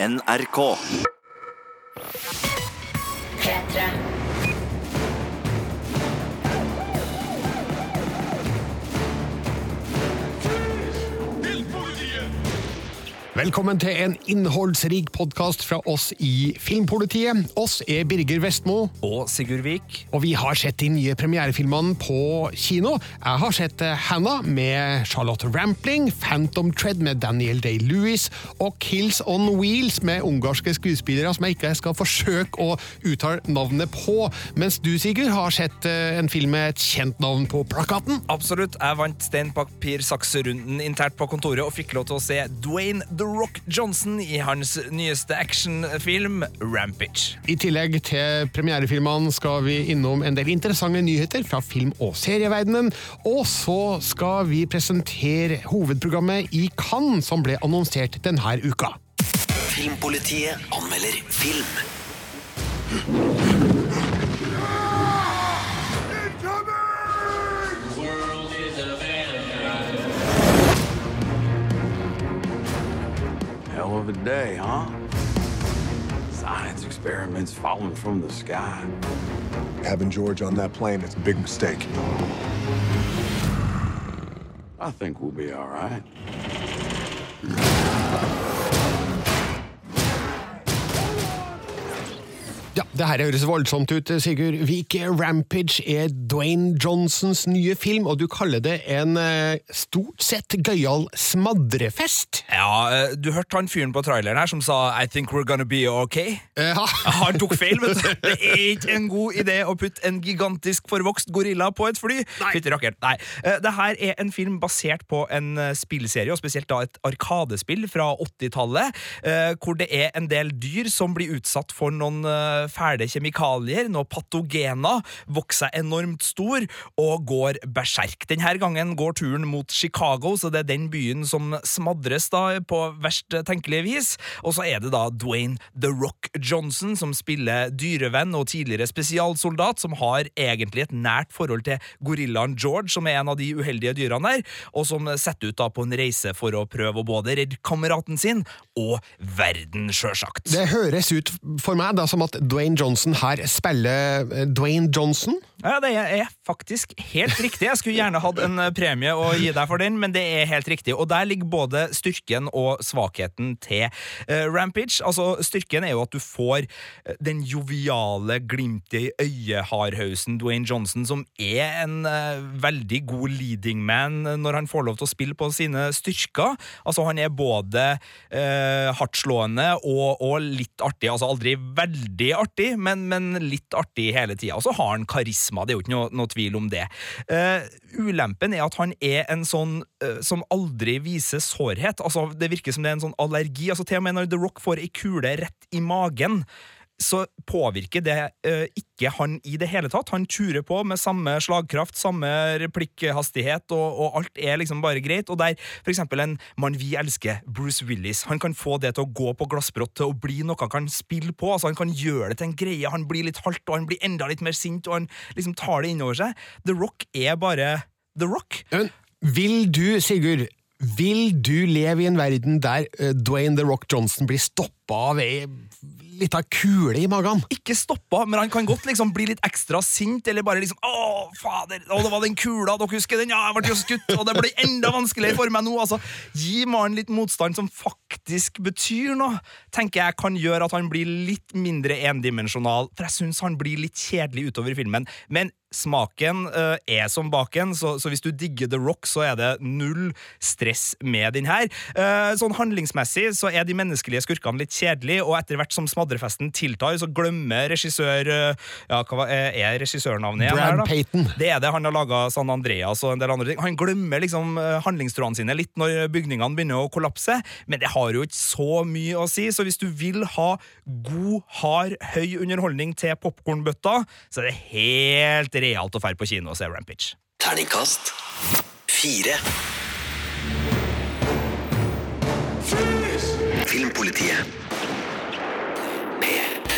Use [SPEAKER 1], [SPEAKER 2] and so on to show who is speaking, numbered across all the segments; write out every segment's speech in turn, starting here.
[SPEAKER 1] NRK.
[SPEAKER 2] P3.
[SPEAKER 3] Velkommen til en innholdsrik podkast fra oss i Filmpolitiet. Oss er Birger Vestmo,
[SPEAKER 4] Og Sigurd Vik.
[SPEAKER 3] og vi har sett de nye premierefilmene på kino. Jeg har sett eh, Hannah med Charlotte Rampling, Phantom Tread med Daniel Day-Lewis og Kills on Wheels med ungarske skuespillere som jeg ikke skal forsøke å uttale navnet på. Mens du, Sigurd, har sett eh, en film med et kjent navn på plakaten.
[SPEAKER 4] Absolutt. Jeg vant stein, papir, sakse-runden internt på kontoret og fikk lov til å se Dwayne The Rock Johnson i hans nyeste actionfilm Rampage.
[SPEAKER 3] I tillegg til premierefilmene skal vi innom en del interessante nyheter fra film- og serieverdenen. Og så skal vi presentere hovedprogrammet i Cannes, som ble annonsert denne uka.
[SPEAKER 1] Filmpolitiet anmelder film.
[SPEAKER 5] Hell of a day, huh? Science experiments falling from the sky.
[SPEAKER 6] Having George on that plane is a big mistake.
[SPEAKER 5] I think we'll be all right.
[SPEAKER 3] Ja, det her høres voldsomt ut, Sigurd Vik. Rampage er Dwayne Johnsons nye film, og du kaller det en eh, stort sett gøyal smadrefest.
[SPEAKER 4] Ja, eh, du hørte han fyren på traileren her som sa I think we're gonna be okay.
[SPEAKER 3] Ja.
[SPEAKER 4] Han tok feil, vet du. Det er ikke en god idé å putte en gigantisk forvokst gorilla på et fly. Fytti rakkeren. Nei. Eh, Det her er en film basert på en spillserie, og spesielt da et arkadespill fra 80-tallet, eh, hvor det er en del dyr som blir utsatt for noen fæle kjemikalier, noen patogener, vokser seg enormt stor og går berserk. Denne gangen går turen mot Chicago, så det er den byen som smadres da på verst tenkelige vis. Og så er det da Dwayne The Rock Johnson som spiller dyrevenn og tidligere spesialsoldat, som har egentlig et nært forhold til gorillaen George, som er en av de uheldige dyrene der, og som setter ut da på en reise for å prøve å både redde kameraten sin og verden, sjølsagt.
[SPEAKER 3] Det høres ut for meg da som at Dwayne Johnson her spiller eh, Dwayne Johnson.
[SPEAKER 4] Ja, det er faktisk helt riktig. Jeg skulle gjerne hatt en eh, premie å gi deg for den, men det er helt riktig. Og der ligger både styrken og svakheten til eh, Rampage. Altså, Styrken er jo at du får eh, den joviale, glimtet i øyehardhausen Dwayne Johnson, som er en veldig god leading man når han får lov til å spille på sine styrker. Altså, han er både eh, hardtslående og, og litt artig. Altså aldri veldig artig, men, men litt artig hele tida. Og så har han karisma, det er jo ikke noe, noe tvil om det. Uh, ulempen er at han er en sånn uh, som aldri viser sårhet. Altså, det virker som det er en sånn allergi. Altså, til og med når The Rock får ei kule rett i magen, så påvirker det eh, ikke han i det hele tatt. Han turer på med samme slagkraft, samme replikkhastighet, og, og alt er liksom bare greit. Og der for eksempel en mann vi elsker, Bruce Willis, han kan få det til å gå på glassbrott, til å bli noe han kan spille på. altså Han kan gjøre det til en greie. Han blir litt halvt, og han blir enda litt mer sint, og han liksom tar det innover seg. The Rock er bare The Rock.
[SPEAKER 3] Men vil du, Sigurd, vil du leve i en verden der eh, Dwayne The Rock Johnson blir stoppa av ei lita kule i magen?
[SPEAKER 4] ikke stoppa, men han kan godt liksom bli litt ekstra sint, eller bare liksom Å, fader! Å, det var den kula, dere husker den? Ja, jeg ble jo skutt, og det blir enda vanskeligere for meg nå. Altså, gi mannen litt motstand som faktisk betyr noe, tenker jeg kan gjøre at han blir litt mindre endimensjonal, for jeg syns han blir litt kjedelig utover i filmen. Men smaken uh, er som baken, så, så hvis du digger The Rock, så er det null stress med den her. Uh, sånn handlingsmessig så er de menneskelige skurkene litt kjedelige, og etter hvert som smadrefesten tiltar, så glemmer regissør uh, Ja, hva er regissørnavnet?
[SPEAKER 3] Brad? Payton.
[SPEAKER 4] Det er det. Han har laga San Andreas og en del andre ting. Han glemmer liksom handlingstroene sine litt når bygningene begynner å kollapse, men det har jo ikke så mye å si, så hvis du vil ha god, hard, høy underholdning til popkornbøtta, så er det helt realt å dra på kino og se Rampage.
[SPEAKER 1] Terningkast fire. Filmpolitiet. P3.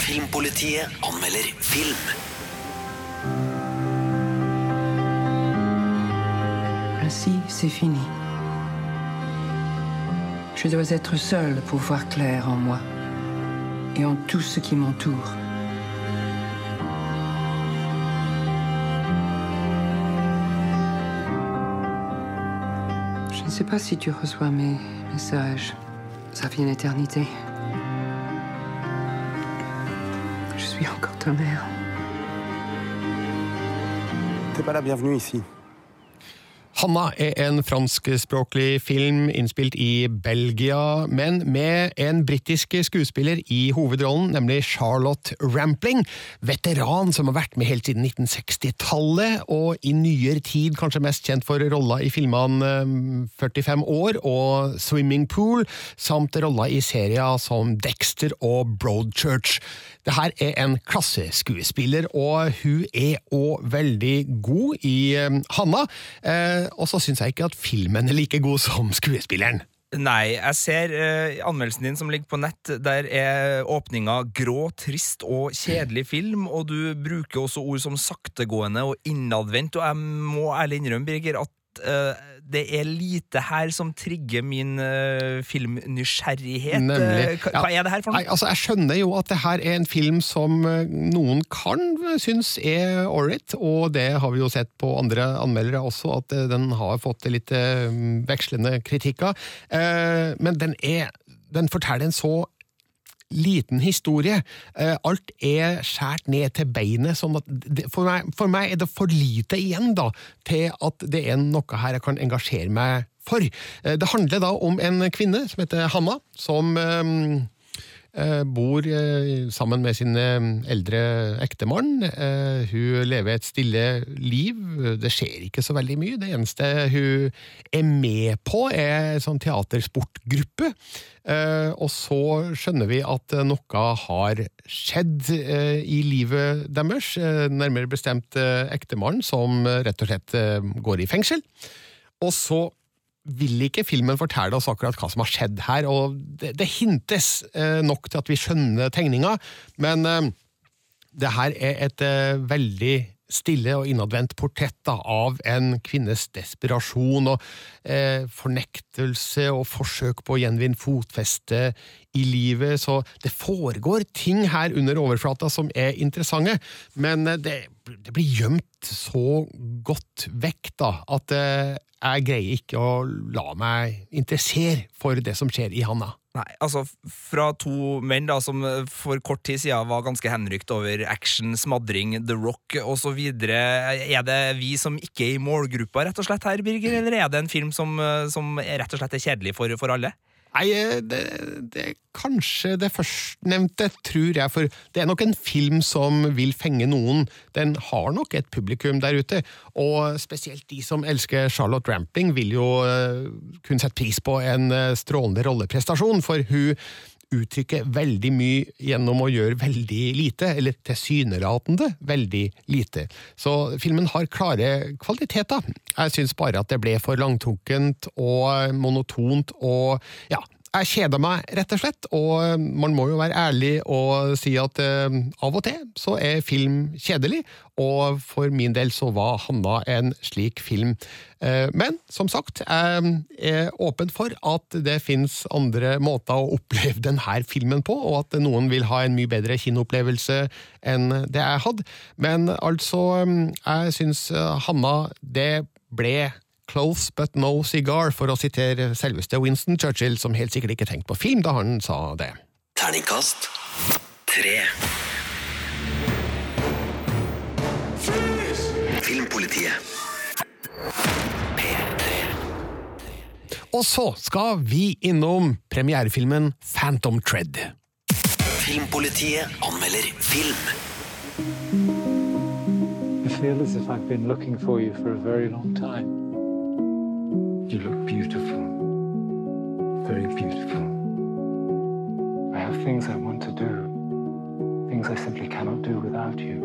[SPEAKER 1] Filmpolitiet anmelder film.
[SPEAKER 7] Ainsi, c'est fini.
[SPEAKER 2] Je dois être seule pour voir clair en moi et en tout ce qui m'entoure. Sais pas si tu reçois mes messages. Ça fait une éternité. Je suis encore ta mère.
[SPEAKER 6] T'es pas la bienvenue ici.
[SPEAKER 3] Hanna er en franskspråklig film innspilt i Belgia, men med en britisk skuespiller i hovedrollen, nemlig Charlotte Rampling. Veteran som har vært med helt siden 1960-tallet, og i nyere tid kanskje mest kjent for rolla i filmene eh, 45 år og Swimming Pool, samt rolla i serier som Dexter og Broadchurch. Det her er en klasseskuespiller, og hun er òg veldig god i eh, Hanna. Eh, og så syns jeg ikke at filmen er like god som skuespilleren.
[SPEAKER 4] Nei, jeg ser eh, anmeldelsen din som ligger på nett. Der er åpninga grå, trist og kjedelig film, og du bruker også ord som saktegående og innadvendt, og jeg må ærlig innrømme, Birger, at eh, det er lite her som trigger min uh, filmnysgjerrighet. Eh, Hva, hva er det her for noe?
[SPEAKER 3] Nei, altså Jeg skjønner jo at det her er en film som noen kan synes er ålreit, og det har vi jo sett på andre anmeldere også, at den har fått litt vekslende kritikker. Men den er Den forteller en så liten historie. Eh, Alt er skåret ned til beinet. sånn at for, meg, for meg er det for lite igjen da, til at det er noe her jeg kan engasjere meg for. Eh, Det handler da om en kvinne som heter Hanna, som eh, bor eh, sammen med sin eh, eldre ektemann. Eh, hun lever et stille liv. Det skjer ikke så veldig mye. Det eneste hun er med på, er en sånn teatersportgruppe. Eh, og så skjønner vi at eh, noe har skjedd eh, i livet deres. Eh, nærmere bestemt eh, ektemannen, som eh, rett og slett eh, går i fengsel. Og så vil ikke filmen fortelle oss akkurat hva som har skjedd her, og det, det hintes eh, nok til at vi skjønner tegninga, men eh, det her er et eh, veldig stille og innadvendt portrett da, av en kvinnes desperasjon og eh, fornektelse og forsøk på å gjenvinne fotfeste i livet, så det foregår ting her under overflata som er interessante, men eh, det, det blir gjemt så godt vekk da, at eh, jeg greier ikke å la meg interessere for det som skjer i Hanna.
[SPEAKER 4] Nei, altså Fra to menn da som eh, for kort tid siden var ganske henrykt over action, smadring, The Rock osv. Er det vi som ikke er i målgruppa rett og slett her, Birger, eller er det en film som, som rett og slett er kjedelig for, for alle?
[SPEAKER 3] Nei, eh, det, det kanskje det førstnevnte, tror jeg, for det er nok en film som vil fenge noen. Den har nok et publikum der ute, og spesielt de som elsker Charlotte Rampling, vil jo eh, kunne sette pris på en eh, strålende rolleprestasjon, for hun uttrykker veldig mye gjennom å gjøre veldig lite, eller tilsynelatende veldig lite. Så filmen har klare kvaliteter. Jeg syns bare at det ble for langtrukkent og monotont og ja, jeg kjeder meg, rett og slett, og man må jo være ærlig og si at eh, av og til så er film kjedelig, og for min del så var Hanna en slik film. Eh, men som sagt, jeg er åpen for at det finnes andre måter å oppleve denne filmen på, og at noen vil ha en mye bedre kinoopplevelse enn det jeg hadde. Men altså, jeg syns eh, Hanna, det ble Close but no cigar, for å sitere selveste Winston Churchill, som helt sikkert ikke tenkte på film da han sa det.
[SPEAKER 1] Terningkast tre. Filmpolitiet. P3.
[SPEAKER 3] Og så skal vi innom premierefilmen Phantom Tread.
[SPEAKER 1] Filmpolitiet anmelder film.
[SPEAKER 7] I feel as if I've been looking for you for a very long time. You look beautiful. Very beautiful. I have things I want to do. Things I simply cannot do without you.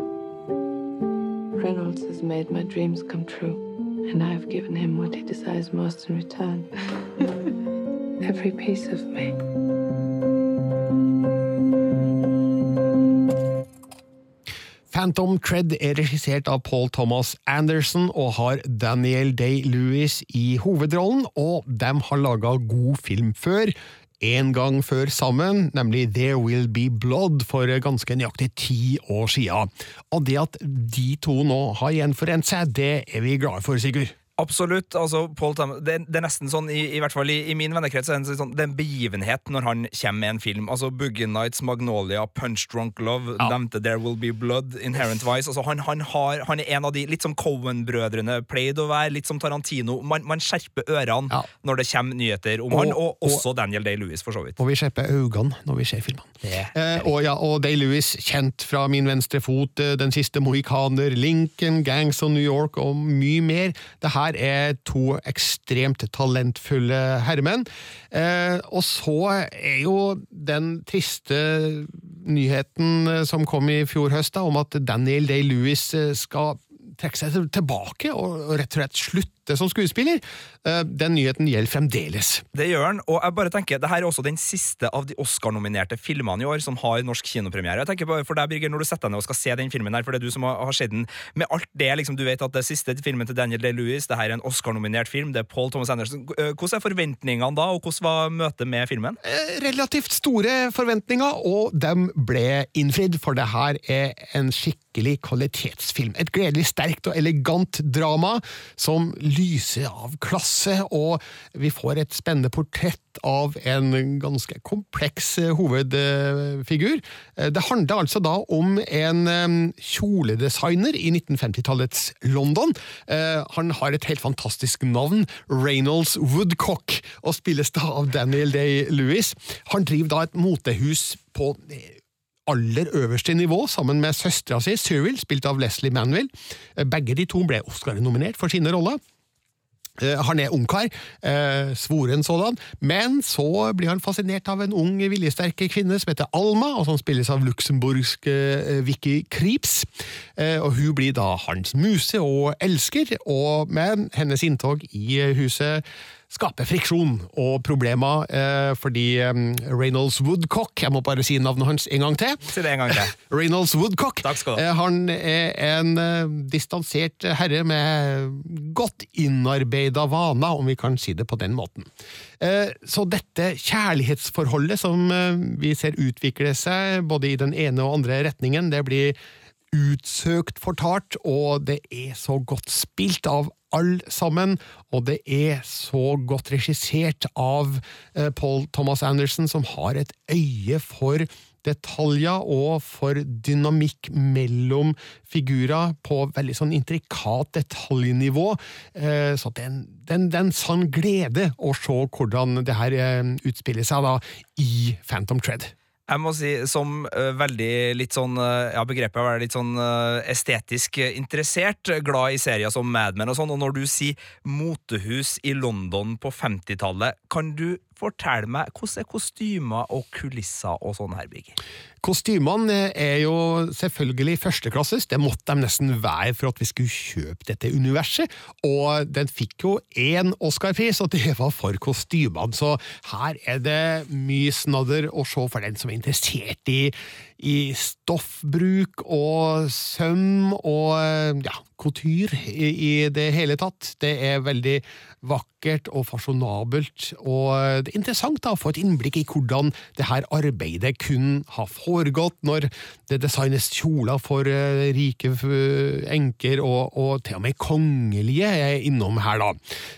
[SPEAKER 8] Reynolds has made my dreams come true, and I have given him what he desires most in return. Every piece of me.
[SPEAKER 3] Phantom Cred er regissert av Paul Thomas Anderson og har Daniel Day-Lewis i hovedrollen, og de har laga god film før. En gang før sammen, nemlig There Will Be Blood for ganske nøyaktig ti år siden. Og det at de to nå har gjenforent seg, det er vi glade for, Sigurd.
[SPEAKER 4] Absolutt. altså Paul Thomas, det, det er nesten sånn, i, i hvert fall i, i min vennekrets, det sånn, det er en begivenhet når han kommer med en film. altså Boogie Nights, Magnolia, Punch Drunk Love,
[SPEAKER 3] Ja.
[SPEAKER 4] nevnte There Will Be Blood, Inherent Vice. altså han, han, har, han er en av de, litt som Cohen-brødrene pleide å være, litt som Tarantino. Man, man skjerper ørene
[SPEAKER 3] Ja.
[SPEAKER 4] når det kommer nyheter om
[SPEAKER 3] Og-
[SPEAKER 4] han, og
[SPEAKER 3] og-
[SPEAKER 4] også Daniel Day-Lewis, for så vidt.
[SPEAKER 3] Og vi skjerper øynene når vi ser filmene. Eh, og, ja, og Day-Lewis, kjent fra Min venstre fot, eh, Den siste mohikaner, Lincoln, Gangs of New York og mye mer. Det her er to ekstremt talentfulle herremenn. Eh, og så er jo den triste nyheten eh, som kom i fjor høst, da, om at Daniel Day-Lewis eh, skal trekke seg tilbake og rett og slett slutte som skuespiller. Eh, Den nyheten gjelder fremdeles.
[SPEAKER 4] Det gjør han, og jeg bare tenker, det her er også den siste av de Oscar-nominerte filmene i år som har norsk kinopremiere. Jeg tenker bare for deg, Birger, Når du setter deg ned og skal se den filmen, her, for det er du som har, sett den, med alt det, liksom, du vet at det siste filmen til Daniel Day-Lewis, det her er en Oscar-nominert film, det er Paul Thomas Anderson. Eh, Hvordan er forventningene da, og hvordan var møtet med filmen?
[SPEAKER 3] Eh, relativt store forventninger, og de ble innfridd, for det her er en skikkelig kvalitetsfilm. Et gledelig sterkt og elegant drama som lyser av klasse, og vi får et spennende portrett av en ganske kompleks eh, hovedfigur. Eh, Det handler altså da om en kjoledesigner i 1950-tallets London. Eh, Han har et helt fantastisk navn, Reynolds Woodcock, og spilles da av Daniel Day-Lewis. Han driver da et motehus på aller øverste nivå, sammen med søstera si, Cyril, spilt av Leslie Manville. Eh, Begge de to ble Oscar-nominert for sine roller. Eh, Han er ungkar, eh, svoren sådan, men så blir han fascinert av en ung, viljesterk kvinne som heter Alma, og som spilles av luxemburgske Vicky Creeps. Og hun blir da hans muse og elsker, og med hennes inntog i huset skaper friksjon og problemer, eh, fordi eh, Reynolds Woodcock, jeg må bare si navnet hans en gang til,
[SPEAKER 4] Si det en gang til.
[SPEAKER 3] Reynolds Woodcock. Eh, Han er en distansert herre med godt innarbeida vaner, om vi kan si det på den måten. Så dette kjærlighetsforholdet som vi ser utvikle seg både i den ene og andre retningen, det blir utsøkt fortalt, og det er så godt spilt av alle sammen, og det er så godt regissert av eh, Paul Thomas Anderson, som har et øye for detaljer og for dynamikk mellom figurer på veldig sånn intrikat detaljnivå. Eh, Så det er en, sann glede å se hvordan det her eh, utspiller seg da i Phantom Tread.
[SPEAKER 4] Jeg må si, som uh, veldig litt sånn uh, Ja, begrepet er litt sånn uh, estetisk interessert, glad i serier som Mad Men og sånn, og når du sier motehus i London på 50-tallet, kan du fortelle meg hvordan er kostymer og kulisser og sånn her, Birger?
[SPEAKER 3] Kostymene er jo selvfølgelig førsteklasses, det måtte de nesten være for at vi skulle kjøpe dette universet, og den fikk jo én Oscar-pris, og det var for kostymene, så her er det mye snadder å se for den som er interessert i, i stoffbruk og søm og ja, couture i, i det hele tatt. Det er veldig vakkert og fasjonabelt, og det er interessant da, å få et innblikk i hvordan det her arbeidet kun har foregått når det designes kjoler for eh, rike enker, og, og til og med kongelige er innom her da.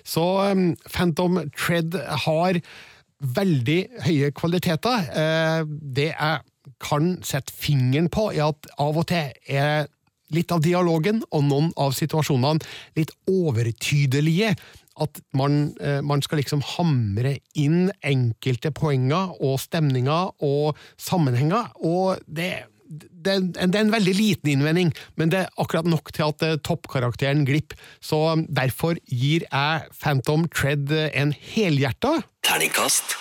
[SPEAKER 3] Så eh, Phantom Tread har veldig høye kvaliteter. Eh, Det jeg kan sette fingeren på, er at av og til er litt av dialogen og noen av situasjonene litt overtydelige. At man, eh, man skal liksom hamre inn enkelte poenger og stemninger og sammenhenger, og det det, er en- det er en veldig liten innvending, men det er akkurat nok til at eh, toppkarakteren glipper. Så derfor gir jeg Phantom Tread eh, en helhjerta
[SPEAKER 1] Terningkast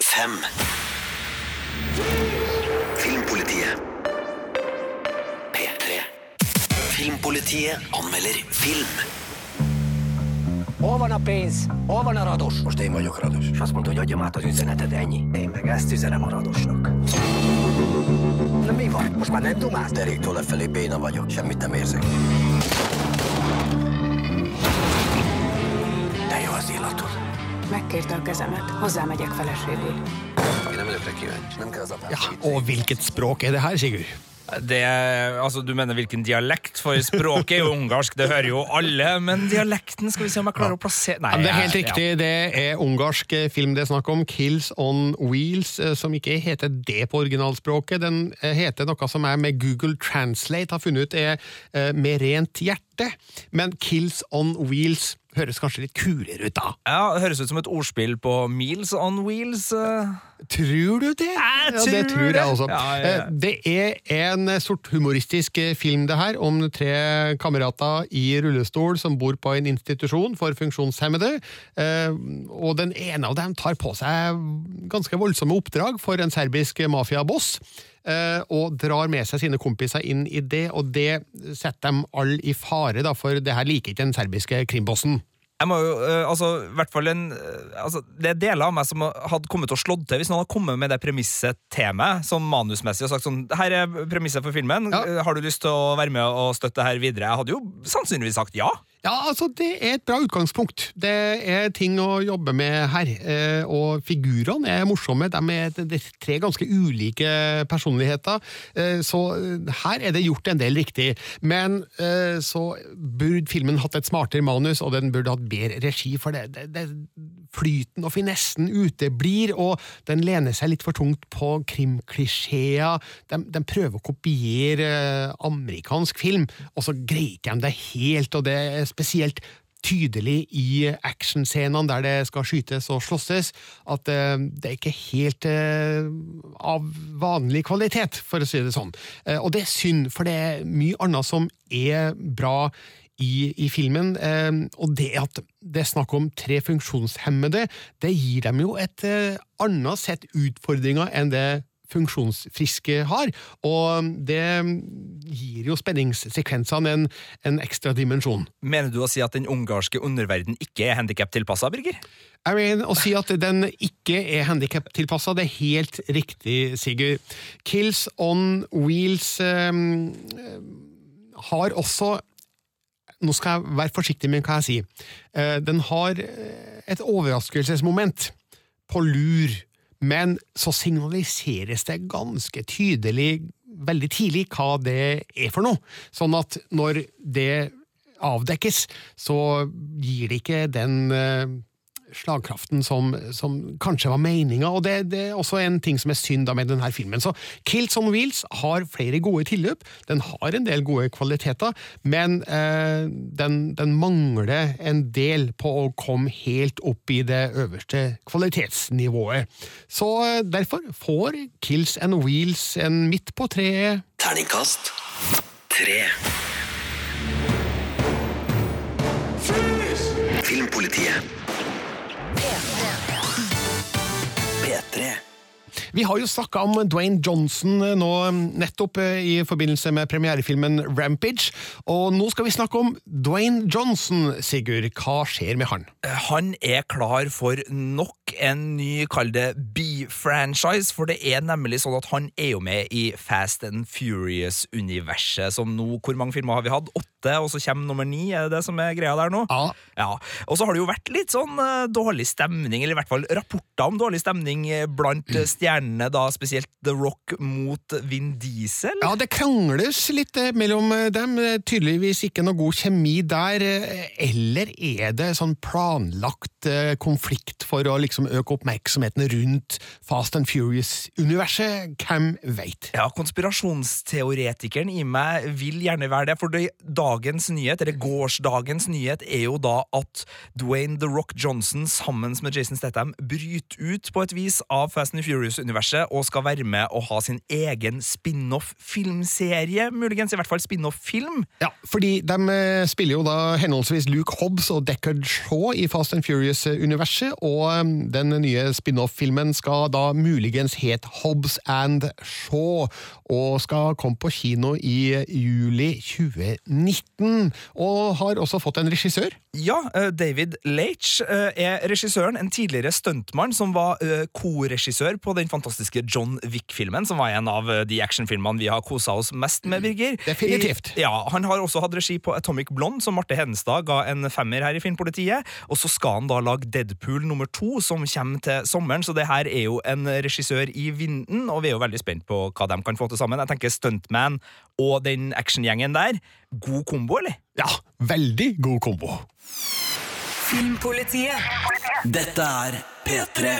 [SPEAKER 1] fem. Filmpolitiet. P3. Filmpolitiet anmelder film.
[SPEAKER 9] Óvana pénz, óvana rados. Most én vagyok rados. És azt mondta, hogy adjam át az üzenetet, ennyi. Én meg ezt üzenem a radosnak. Na mi van? Most már nem dumálsz? Deréktől lefelé béna vagyok, semmit nem érzek. De jó az illatod.
[SPEAKER 10] Megkérte a kezemet. Hozzámegyek feleségül.
[SPEAKER 9] Én nem vagyok rá kíváncsi. Nem kell az apám.
[SPEAKER 3] Ja, og hvilket språk er det her, Sigurd?
[SPEAKER 4] Det, altså, du mener hvilken dialekt? For språket er jo ungarsk, det hører jo alle. Men dialekten, skal vi se om jeg klarer å plassere Nei,
[SPEAKER 3] det er helt
[SPEAKER 4] riktig.
[SPEAKER 3] riktig. Det er ungarsk eh, film det er snakk om. 'Kills On Wheels', eh, som ikke heter det på originalspråket. Den eh, heter noe som jeg med Google Translate har funnet ut er 'Med rent hjerte'. Men 'Kills On Wheels' høres kanskje litt kulere ut, da.
[SPEAKER 4] Ja, det Høres ut som et ordspill på Meals on Wheels. eh.
[SPEAKER 3] Tror du det?
[SPEAKER 4] Jeg
[SPEAKER 3] ja, det
[SPEAKER 4] tror
[SPEAKER 3] tror jeg også.
[SPEAKER 4] Ja, ja, ja.
[SPEAKER 3] Eh, Det er en sort humoristisk eh, film det her, om tre kamerater i rullestol som bor på en institusjon for funksjonshemmede. Eh, Og den ene av dem tar på seg ganske voldsomme oppdrag for en serbisk mafiaboss. Eh, Og drar med seg sine kompiser inn i det, og det setter dem alle i fare, da, for det her liker ikke den serbiske krimbossen.
[SPEAKER 4] Jeg må jo, eh, altså, hvert fall en, eh, altså, Det er deler av meg som hadde kommet til å slått til hvis noen hadde kommet med det premisset til meg, sånn manusmessig, og sagt sånn Her er premisset for filmen.
[SPEAKER 3] Ja.
[SPEAKER 4] Har du lyst til å være med og støtte her videre? Jeg hadde jo sannsynligvis sagt ja.
[SPEAKER 3] Ja, altså Det er et bra utgangspunkt. Det er ting å jobbe med her. eh, Og figurene er morsomme. De er tre ganske ulike personligheter. eh, Så eh, her er det gjort en del riktig. Men så burde filmen hatt et smartere manus, og den burde hatt bedre regi. For det, det, det flyten og finessen uteblir, og den lener seg litt for tungt på krimklisjeer. De, de prøver å kopiere eh, amerikansk film, og så greier ikke de det helt, og det er spesielt tydelig i actionscenene der det skal skytes og slåsses, at eh, det er ikke helt eh, av vanlig kvalitet, for å si det sånn. Og det er synd, for det er mye annet som er bra i, i filmen, eh, og det at det er snakk om tre funksjonshemmede, det gir dem jo et eh, annet sett utfordringer enn det funksjonsfriske har, og det gir jo spenningssekvensene en, en ekstra dimensjon.
[SPEAKER 4] Mener du å si at den ungarske underverden ikke er handikaptilpassa, Birger?
[SPEAKER 3] Jeg mener å si at den ikke er handikaptilpassa, det er helt riktig, Sigurd. Kills on Wheels eh, har også Nå skal jeg være forsiktig med hva jeg sier. Eh, den har eh, et overraskelsesmoment på lur, men så signaliseres det ganske tydelig veldig tidlig hva det er for noe. Sånn at når det avdekkes, så gir det ikke den eh, slagkraften som, som kanskje var meninga, og det, det er også en ting som er synd da med denne filmen. Så Kills on Wheels har flere gode tilløp, den har en del gode kvaliteter, men eh, den, den mangler en del på å komme helt opp i det øverste kvalitetsnivået. Så eh, derfor får Kills and Wheels en midt på treet.
[SPEAKER 1] Terningkast tre. Filmpolitiet.
[SPEAKER 3] Vi har jo snakka om Dwayne Johnson nå nettopp eh, i forbindelse med premierefilmen Rampage, og nå skal vi snakke om Dwayne Johnson, Sigurd. Hva skjer med han?
[SPEAKER 4] Han er klar for nok en ny, kall det B-franchise, for det er nemlig sånn at han er jo med i Fast and Furious-universet, som nå Hvor mange filmer har vi hatt? Åtte, og så kommer nummer ni? Er det det som er greia der nå?
[SPEAKER 3] Ja.
[SPEAKER 4] Ja, Og så har det jo vært litt sånn uh, dårlig stemning, eller i hvert fall rapporter om dårlig stemning eh, blant mm. stjernene, da spesielt The Rock mot Vin Diesel.
[SPEAKER 3] Ja, det krangles litt eh, mellom dem. Tydeligvis ikke noe god kjemi der. Eller er det sånn planlagt eh, konflikt for å liksom øke oppmerksomheten rundt Fast and Furious-universet? Hvem veit?
[SPEAKER 4] Ja, konspirasjonsteoretikeren i meg vil gjerne være det, for det, dagens nyhet, eller gårsdagens nyhet, er jo da at Dwayne The Rock Johnson sammen med Jason Statham bryter ut på et vis av Fast and Furious-universet og skal være med og ha sin egen spin-off-filmserie, muligens i hvert fall spin-off-film.
[SPEAKER 3] Ja, fordi de eh, spiller jo da henholdsvis Luke Hobbs og Deckard Shaw i Fast and Furious-universet, og eh, den nye spin-off-filmen skal da muligens het Hobbs and Shaw, og skal komme på kino i juli 2019, og har også fått en regissør.
[SPEAKER 4] Ja, eh, David Leitch eh, er regissøren, en tidligere stuntmann som var eh, koregissør på den fantastiske John Wick-filmen, som var en av de actionfilmene vi har kosa oss mest med, Birger.
[SPEAKER 3] Definitivt.
[SPEAKER 4] I, ja, Han har også hatt regi på Atomic Blonde, som Marte Hedenstad ga en femmer her i Filmpolitiet. Og så skal han da lage Deadpool nummer to, som kommer til sommeren, så det her er jo en regissør i vinden, og vi er jo veldig spent på hva de kan få til sammen. Jeg tenker Stuntman og den actiongjengen der. God kombo, eller?
[SPEAKER 3] Ja, veldig god kombo.
[SPEAKER 1] Filmpolitiet. Dette er P3.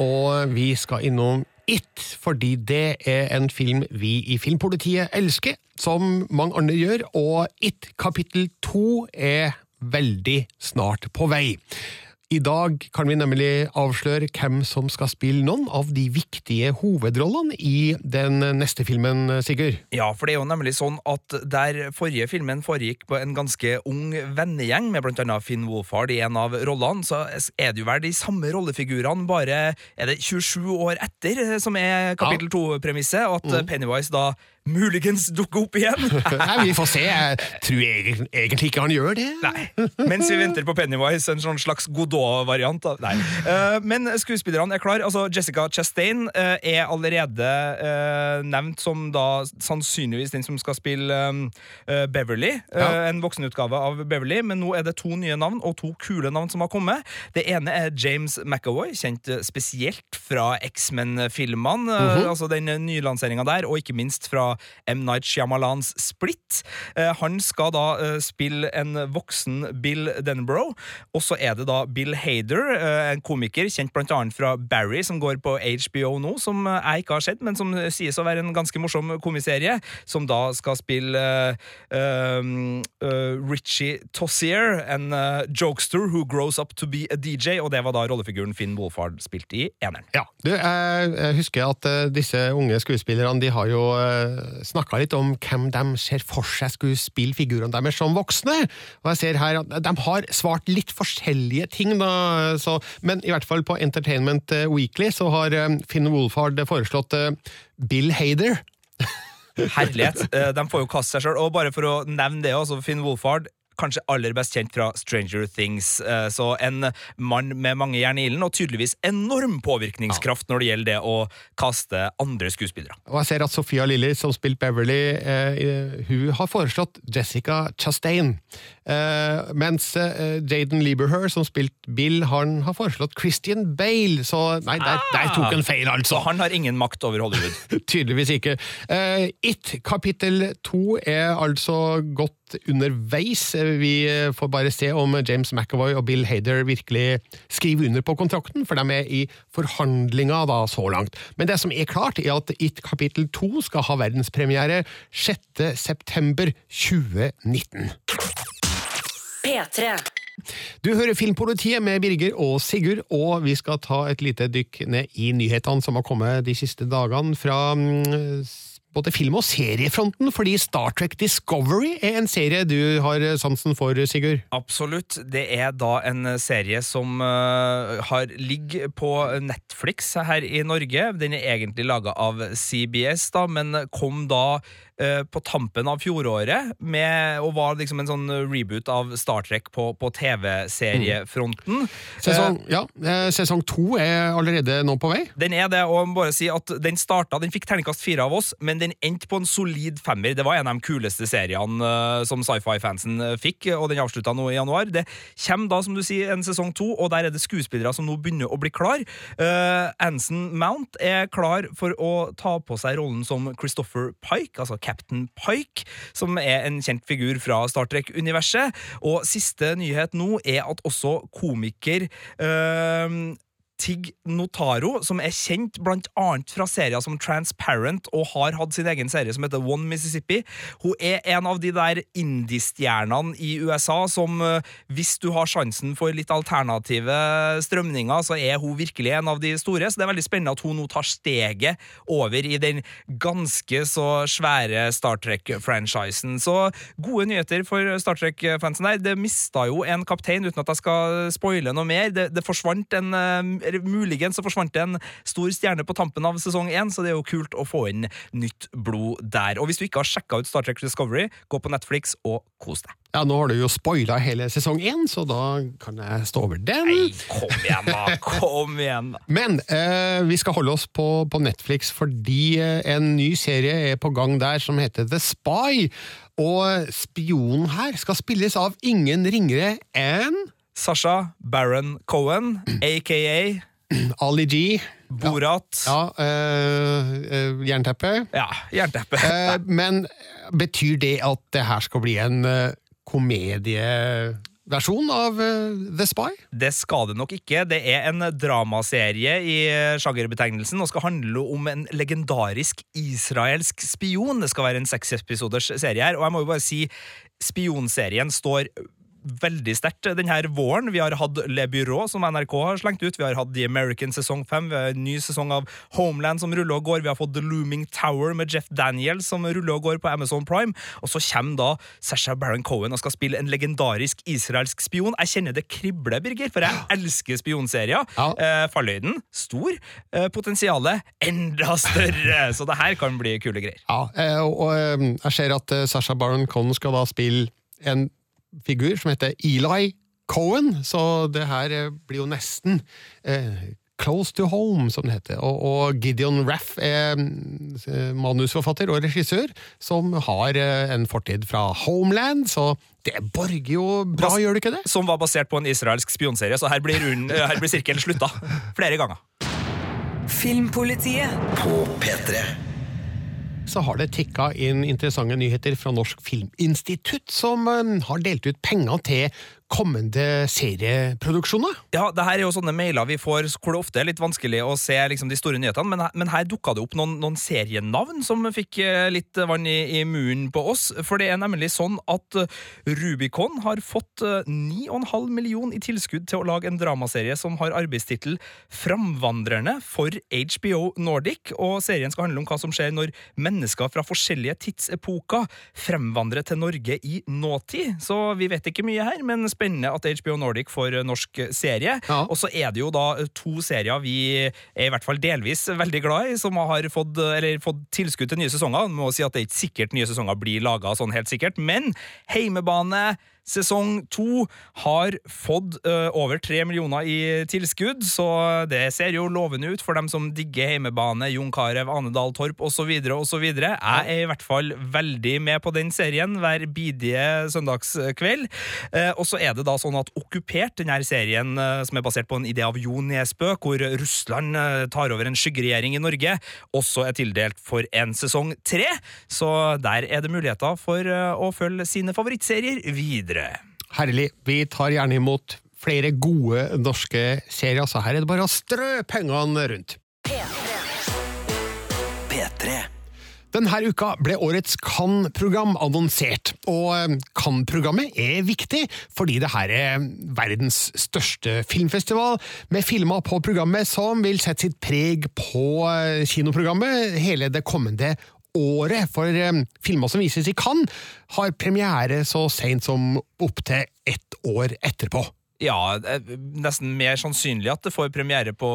[SPEAKER 3] Og vi skal innom It, fordi det er en film vi i Filmpolitiet elsker, som mange andre gjør, og It kapittel to er veldig snart på vei. I dag kan vi nemlig avsløre hvem som skal spille noen av de viktige hovedrollene i den neste filmen, Sigurd.
[SPEAKER 4] Ja, for det er jo nemlig sånn at der forrige filmen foregikk på en ganske ung vennegjeng, med blant annet Finn Wolfhard i en av rollene, så er det jo vel de samme rollefigurene, bare er det 27 år etter, som er kapittel 2-premisset, og at Pennywise da muligens dukke opp igjen.
[SPEAKER 3] Nei, vi får se. Jeg tror egen- egentlig ikke han gjør det.
[SPEAKER 4] Nei. Mens vi venter på Pennywise, en sånn slags Godot-variant. Nei. Eh, men skuespillerne er klar. Altså, Jessica Chastain eh, er allerede eh, nevnt som da sannsynligvis den som skal spille Beverly.
[SPEAKER 3] Ja.
[SPEAKER 4] En voksenutgave av Beverly, men nå er det to nye navn, og to kule navn som har kommet. Det ene er James McAvoy, kjent spesielt fra X-Men-filmene. eh, Altså den nylanseringa der, og ikke minst fra M. Night Shyamalans Split. Eh, Han skal da eh, spille en voksen Bill Denbrough. Og så er det da Bill Hader, eh, en komiker kjent blant annet fra Barry, som går på HBO nå, som jeg ikke har sett, men som sies å være en ganske morsom komiserie, som da skal spille uh, eh, Richie Tossier, en uh, jokester who grows up to be a DJ, og det var da rollefiguren Finn Wolfhard spilte i eneren.
[SPEAKER 3] Ja, du, jeg, jeg husker at disse unge skuespillerne de har jo uh, snakka litt om hvem de ser for seg skulle spille figurene deres som voksne. Og jeg ser her at de har svart litt forskjellige ting, da, så, men i hvert fall på Entertainment eh, Weekly så har eh, Finn Wolfhard foreslått eh, Bill Hader.
[SPEAKER 4] Herlighet. De får jo kaste seg sjøl. Og bare for å nevne det, også, Finn Wolfhard Kanskje aller best kjent fra Stranger Things. Eh, Så en mann med mange jern i ilden, og tydeligvis enorm påvirkningskraft når det gjelder det å kaste andre skuespillere.
[SPEAKER 3] Og jeg ser at Sofia Lilly, som spilte Beverly, eh, hun har foreslått Jessica Chastain. Eh, mens eh, Jaden Lieberher, som spilte Bill, han har foreslått Christian Bale. Så nei, der, der tok en feil,
[SPEAKER 4] Så
[SPEAKER 3] altså.
[SPEAKER 4] han har ingen makt over Hollywood.
[SPEAKER 3] Tydeligvis ikke. Eh, It kapittel to er altså godt underveis. Vi får bare se om James McAvoy og Bill Hader virkelig skriver under på kontrakten, for de er i forhandlinger da så langt. Men det som er klart, er at It kapittel to skal ha verdenspremiere 6. september 2019.
[SPEAKER 11] P3.
[SPEAKER 3] Du hører Filmpolitiet med Birger og Sigurd, og vi skal ta et lite dykk ned i nyhetene som har kommet de siste dagene fra mm, både film- og seriefronten, fordi Star Trek Discovery er en serie du har sansen for, Sigurd.
[SPEAKER 4] Absolutt. Det er da en serie som uh, har ligger på Netflix her i Norge. Den er egentlig laga av CBS, da, men kom da på tampen av fjoråret med, og var liksom en sånn reboot av Star Trek på, på TV-seriefronten.
[SPEAKER 3] Sesong, ja, eh, sesong to er allerede nå på vei.
[SPEAKER 4] Den er det, og bare si at den starta, den fikk terningkast fire av oss, men den endte på en solid femmer. Det var en av de kuleste seriene eh, som sci-fi-fansen eh, fikk, og den avslutta nå i januar. Det kommer da, som du sier, en sesong to, og der er det skuespillere som nå begynner å bli klar. Uh, Anson Mount er klar for å ta på seg rollen som Christopher Pike, altså Captain Pike, som er en kjent figur fra Star Trek-universet. Og siste nyhet nå er at også komiker eh, Tig Notaro, som er kjent blant annet fra serier som Transparent og har hatt sin egen serie som heter One Mississippi. Hun er en av de der indie-stjernene i USA som, eh, hvis du har sjansen for litt alternative strømninger, så er hun virkelig en av de store. Så det er veldig spennende at hun nå tar steget over i den ganske så svære Star Trek-franchisen. Så gode nyheter for Star Trek-fansen der. Det mista jo en kaptein, uten at jeg skal spoile noe mer. Det, det forsvant en, eh, muligens så forsvant det en stor stjerne på tampen av sesong én, så det er jo kult å få inn nytt blod der. Og hvis du ikke har sjekka ut Star Trek Discovery, gå på Netflix og kos deg.
[SPEAKER 3] Ja, Nå har du jo spoila hele sesong én, så da kan jeg stå over den.
[SPEAKER 4] Nei, kom igjen, da! Kom igjen, da!
[SPEAKER 3] Men eh, vi skal holde oss på, på Netflix fordi eh, en ny serie er på gang der som heter The Spy. Og spionen her skal spilles av ingen ringere enn
[SPEAKER 4] Sasha Baron Cohen, aka
[SPEAKER 3] Ali G.
[SPEAKER 4] Borat.
[SPEAKER 3] Ja, ja øh, Jernteppe.
[SPEAKER 4] Ja, jernteppe.
[SPEAKER 3] Uh, men betyr det at det her skal bli en uh, komedieversjon av uh, The Spy?
[SPEAKER 4] Det skal det nok ikke. Det er en dramaserie i sjangerbetegnelsen og skal handle om en legendarisk israelsk spion. Det skal være en seksepisoders serie her, og jeg må jo bare si spionserien står veldig sterkt denne våren. Vi har hatt Le Byrå, som NRK har slengt ut. Vi har hatt The American sesong 5. Vi har en ny sesong av Homeland som ruller og går. Vi har fått The Looming Tower med Jeff Daniels som ruller og går på Amazon Prime. Og så kommer da Sasha Baron Cohen og skal spille en legendarisk israelsk spion. Jeg kjenner det kribler, Birger, for jeg elsker spionserier.
[SPEAKER 3] Ja.
[SPEAKER 4] Eh, falløyden stor. Eh, potensialet enda større. Så det her kan bli kule greier.
[SPEAKER 3] Ja, og, og eh, jeg ser at eh, Sasha Baron Cohen skal da spille en figur som heter Eli Cohen, så det her eh, blir jo nesten eh, Close to home, som det heter. Og, og Gideon Raff er eh, manusforfatter og regissør, som har eh, en fortid fra Homeland, så det borger jo bra,
[SPEAKER 4] Bas-
[SPEAKER 3] gjør det ikke det?
[SPEAKER 4] Som var basert på en israelsk spionserie, så her blir, rund, her blir sirkelen slutta. Flere ganger.
[SPEAKER 11] Filmpolitiet.
[SPEAKER 1] På P3.
[SPEAKER 3] Så har det tikka inn interessante nyheter fra Norsk Filminstitutt, som eh, har delt ut penger til kommende serieproduksjoner.
[SPEAKER 4] Ja, det her er jo sånne mailer vi får hvor det ofte er litt vanskelig å se liksom, de store nyhetene, men, her- men her dukka det opp noen, noen serienavn som fikk eh, litt vann i, i munnen på oss. For det er nemlig sånn at eh, Rubicon har fått eh, 9,5 million i tilskudd til å lage en dramaserie som har arbeidstittel Framvandrerne for HBO Nordic, og serien skal handle om hva som skjer når mennesker fra forskjellige tidsepoker fremvandrer til Norge i nåtid. Så vi vet ikke mye her, men at HBO Nordic får norsk serie.
[SPEAKER 3] Ja.
[SPEAKER 4] Og så er det jo da to serier vi er i hvert fall delvis veldig glad i, som har fått, eller fått tilskudd til nye sesonger. Må si at det er ikke sikkert nye sesonger blir laga sånn helt sikkert, men Heimebane Sesong to har fått uh, over tre millioner i tilskudd, så det ser jo lovende ut for dem som digger heimebane, Jon Carew, Ane Dahl Torp osv. osv. Jeg er i hvert fall veldig med på den serien hver bidige søndagskveld. Uh, og så er det da sånn at Okkupert, denne serien uh, som er basert på en idé av Jo Nesbø, hvor Russland tar over en skyggeregjering i Norge, også er tildelt for en sesong tre. Så der er det muligheter for å følge sine favorittserier videre.
[SPEAKER 3] Herlig. Vi tar gjerne imot flere gode norske serier, så her er det bare å strø pengene rundt.
[SPEAKER 1] P3.
[SPEAKER 3] Denne uka ble årets Cannes-program annonsert, og eh, Cannes-programmet er viktig fordi det her er verdens største filmfestival, med filmer på programmet som vil sette sitt preg på eh, kinoprogrammet hele det kommende året, for eh, filmer som vises i Cannes har premiere så sent som opptil ett år etterpå.
[SPEAKER 4] Ja, nesten mer sannsynlig at det får premiere på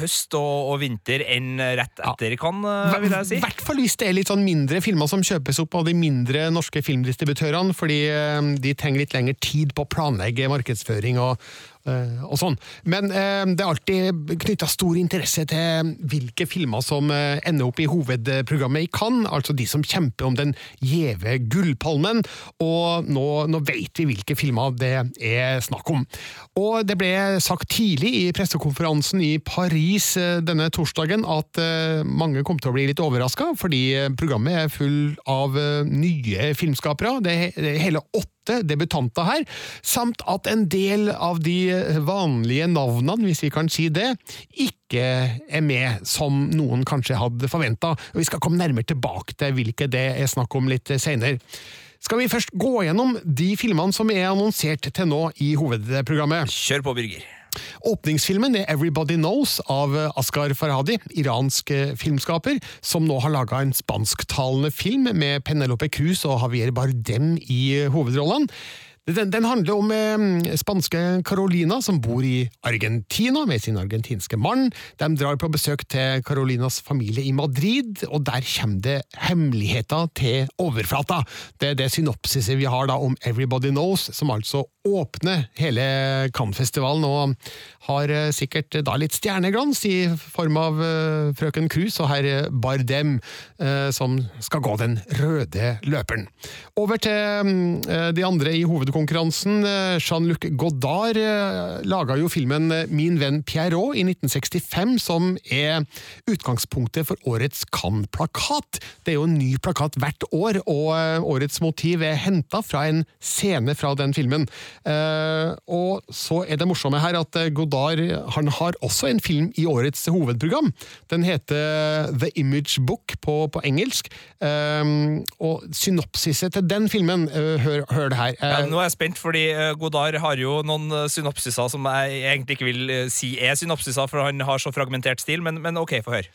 [SPEAKER 4] høst og, og vinter enn rett etter Cannes, eh, vil jeg si.
[SPEAKER 3] I hvert fall hvis det er litt sånn mindre filmer som kjøpes opp av de mindre norske filmdistributørene, fordi eh, de trenger litt lengre tid på å planlegge markedsføring og, og sånn. Men eh, det er alltid knytta stor interesse til hvilke filmer som eh, ender opp i hovedprogrammet i Cannes, altså de som kjemper om den gjeve gullpalmen, og nå, nå vet vi hvilke filmer det er snakk om. Og det ble sagt tidlig i pressekonferansen i Paris eh, denne torsdagen at eh, mange kom til å bli litt overraska, fordi eh, programmet er full av eh, nye filmskapere. Er det er hele åtte debutanter her, samt at en del av de vanlige navnene, hvis vi kan si det, ikke er med som noen kanskje hadde forventa. Vi skal komme nærmere tilbake til hvilke det er snakk om litt senere. Skal vi først gå gjennom de filmene som er annonsert til nå i hovedprogrammet?
[SPEAKER 4] Kjør på, Birger.
[SPEAKER 3] Åpningsfilmen er Everybody Knows av Askar Farhadi, iransk eh, filmskaper, som nå har laga en spansktalende film med Penelope Cruz og Javier Bardem i eh, hovedrollene. Den, den handler om eh, spanske Carolina som bor i Argentina med sin argentinske mann. De drar på besøk til Carolinas familie i Madrid, og der kommer det hemmeligheter til overflata. Det er det synopsiset vi har da om Everybody Knows, som altså åpner hele Cannes-festivalen og har eh, sikkert da litt stjerneglans i form av eh, frøken Cruz og herr Bardem, eh, som skal gå den røde løperen. Over til mm, eh, de andre i hovedkonkurransen. Eh, Jean-Luc Godard eh, laga jo filmen Min venn Pierrot i 1965, som er utgangspunktet for årets Cannes-plakat. Det er jo en ny plakat hvert år, og eh, årets motiv er henta fra en scene fra den filmen. Eh, og så er det morsomme her at eh, Godard han har også en film i årets hovedprogram. Den heter The Image Book på, på engelsk. Eh, og synopsiset til den filmen, eh, hør, hør det her. Eh,
[SPEAKER 4] Ja, nå er jeg spent, fordi eh, Godard har jo noen eh, synopsiser som jeg egentlig ikke vil eh, si er synopsiser, for han har så fragmentert stil, men, men ok, få høre.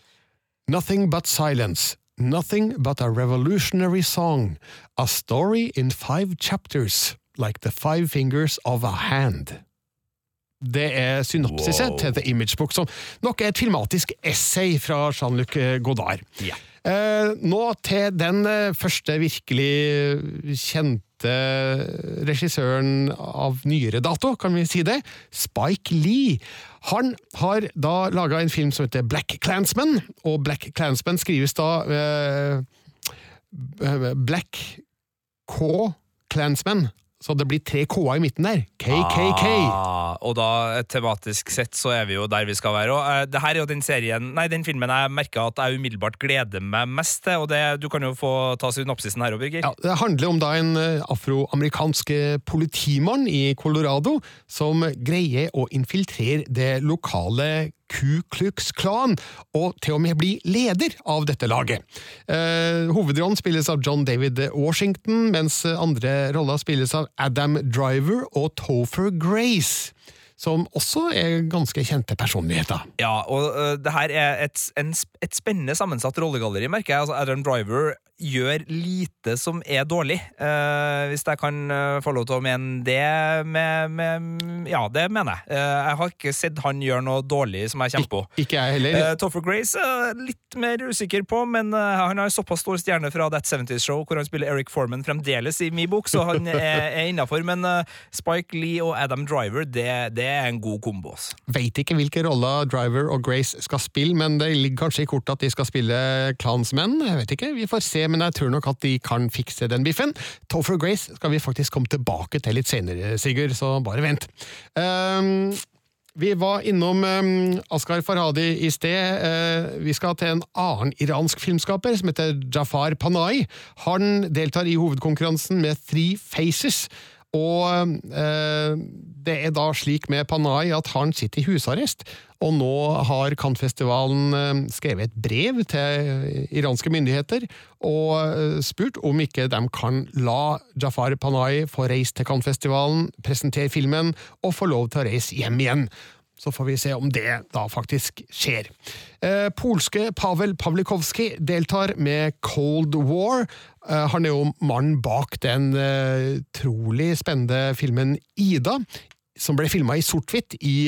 [SPEAKER 3] Nothing but silence. Nothing but a revolutionary song. A story in five chapters, like the five fingers of a hand. Det er synopsiset
[SPEAKER 4] Wow.
[SPEAKER 3] til The Image Book, som nok er et filmatisk essay fra Jean-Luc Godard.
[SPEAKER 4] Yeah.
[SPEAKER 3] Eh, nå til den eh, første virkelig kjente regissøren av nyere dato, kan vi si det, Spike Lee. Han har da laga en film som heter Black Clansman, og Black Clansman skrives da eh, eh, Black K Clansman, så det blir tre K-er i midten der. KKK.
[SPEAKER 4] Ah, og da eh, tematisk sett så er vi jo der vi skal være. Og uh, det her er jo den serien, nei, den filmen jeg merker at jeg umiddelbart gleder meg mest til. Og det, du kan jo få ta synopsisen her òg, Birger.
[SPEAKER 3] Ja, det handler om da en eh, afroamerikansk politimann i Colorado som greier å infiltrere det lokale Ku Klux Klan, og til og med bli leder av dette laget. Eh, hovedrollen spilles av John David Washington, mens andre roller spilles av Adam Driver og Topher Grace, som også er ganske kjente personligheter.
[SPEAKER 4] Ja, og uh, det her er et, en, et spennende sammensatt rollegalleri, merker jeg. Altså, Adam Driver gjør lite som er dårlig, Uh, hvis jeg kan øh, få lov til å mene det med, med Ja, det mener jeg. Uh, jeg har ikke sett han gjøre noe dårlig som jeg kommer på.
[SPEAKER 3] Ikke jeg heller.
[SPEAKER 4] Uh, Topher Grace er litt mer usikker på, men eh, han har såpass stor stjerne fra That 70's Show, hvor han spiller Eric Foreman fremdeles i min bok, så han er, er innafor. Men eh, Spike Lee og Adam Driver, det, det er en god kombo. ass.
[SPEAKER 3] Veit ikke hvilke roller Driver og Grace skal spille, men det ligger kanskje i kortet at de skal spille klansmenn. Jeg vet ikke, vi får se, men jeg tror nok at de kan fikse den biffen. Topher Grace skal vi faktisk komme tilbake til litt senere, Sigurd, så bare vent. Um, vi var innom um, Askar Farhadi i sted. Eh, vi skal til en annen iransk filmskaper som heter Jafar Panai. Han deltar i hovedkonkurransen med Three Faces. Og eh, det er da slik med Panay at han sitter i husarrest, og nå har Cannes-festivalen eh, skrevet et brev til iranske myndigheter og eh, spurt om ikke de kan la Jafar Panay få reise til Cannes-festivalen, presentere filmen og få lov til å reise hjem igjen. Så får vi se om det da faktisk skjer. Eh, polske Pavel Pawlikowski deltar med Cold War. Eh, han er jo mannen bak den eh, trolig spennende filmen Ida. Som ble filma i sort-hvitt, i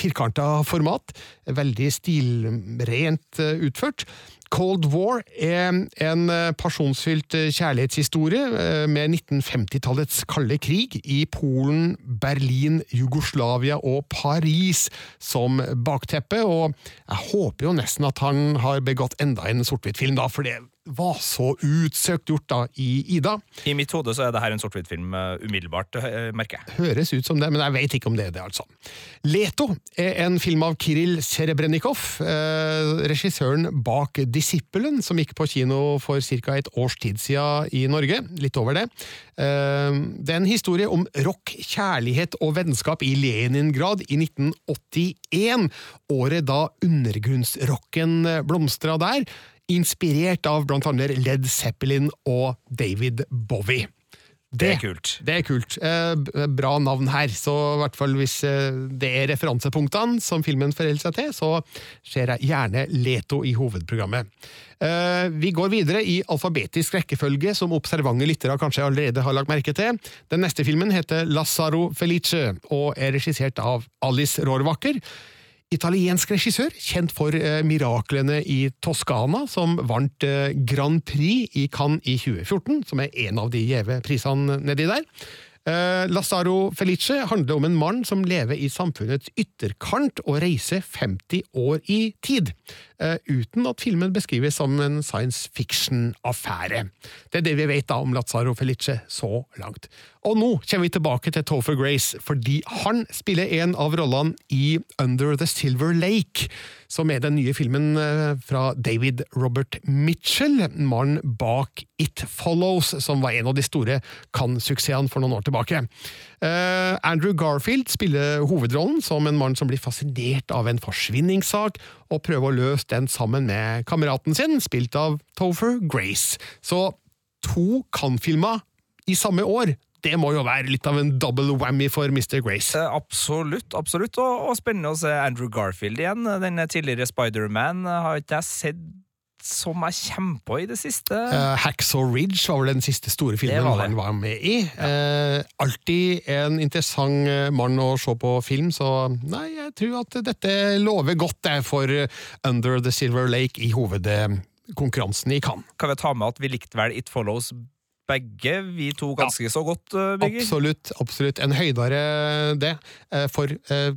[SPEAKER 3] firkanta format. Veldig stilrent utført. Cold War er en eh, pasjonsfylt eh, kjærlighetshistorie eh, med 1950-tallets kalde krig i Polen, Berlin, Jugoslavia og Paris som bakteppe, og jeg håper jo nesten at han har begått enda en sort-hvitt-film, da, for det var så utsøkt gjort da i Ida.
[SPEAKER 4] I mitt hode så er det her en sort-hvitt-film uh, umiddelbart, uh, merker jeg.
[SPEAKER 3] Høres ut som det, men jeg vet ikke om det er det, altså. Leto er en film av Kiril Serebrennikov, eh, regissøren bak Disippelen, som gikk på kino for ca. et års tid siden i Norge. Litt over det. Eh, det er en historie om rock, kjærlighet og vennskap i Leningrad i 1981, året da undergrunnsrocken blomstra der inspirert av blant annet Led Zeppelin og David Bowie.
[SPEAKER 4] Det er kult.
[SPEAKER 3] Det er kult. Eh, bra navn her, så i hvert fall hvis eh, det er referansepunktene som filmen forholder seg til, så ser jeg gjerne Leto i hovedprogrammet. Eh, vi går videre i alfabetisk rekkefølge, som observante lyttere kanskje allerede har lagt merke til. Den neste filmen heter Lazzaro Felice, og er regissert av Alice Rohrwacher. Italiensk regissør, kjent for eh, miraklene i Toskana, som vant eh, Grand Prix i Cannes i 2014, som er en av de gjeve prisene nedi der. Eh, Lazzaro Felice handler om en mann som lever i samfunnets ytterkant og reiser 50 år i tid, eh, uten at filmen beskrives som en science fiction-affære. Det er det vi vet da om Lazzaro Felice så langt. Og nå kommer vi tilbake til Topher Grace, fordi han spiller en av rollene i Under the Silver Lake, som er den nye filmen eh, fra David Robert Mitchell, mannen bak It Follows, som var en av de store Cannes-suksessene for noen år tilbake. Eh, Andrew Garfield spiller hovedrollen som en mann som blir fascinert av en forsvinningssak, og prøver å løse den sammen med kameraten sin, spilt av Topher Grace. Så to Cannes-filmer i samme år, det må jo være litt av en double whammy for Mr. Grace.
[SPEAKER 4] Eh, Absolutt, absolutt. Og, og spennende å se Andrew Garfield igjen. Den tidligere Spider-Man eh, har ikke jeg sett som jeg kommer på i det siste.
[SPEAKER 3] Uh, Hacksaw Ridge var vel den siste store filmen
[SPEAKER 4] var
[SPEAKER 3] han var med i. Eh, alltid en interessant mann å se på film, så nei, jeg tror at dette lover godt det for Under the Silver Lake i hovedkonkurransen i Cannes.
[SPEAKER 4] Kan vi ta med at vi likte vel It Follows begge, vi to ganske så godt, eh, Birger?
[SPEAKER 3] Absolutt, absolutt. En høydere det, eh, for eh,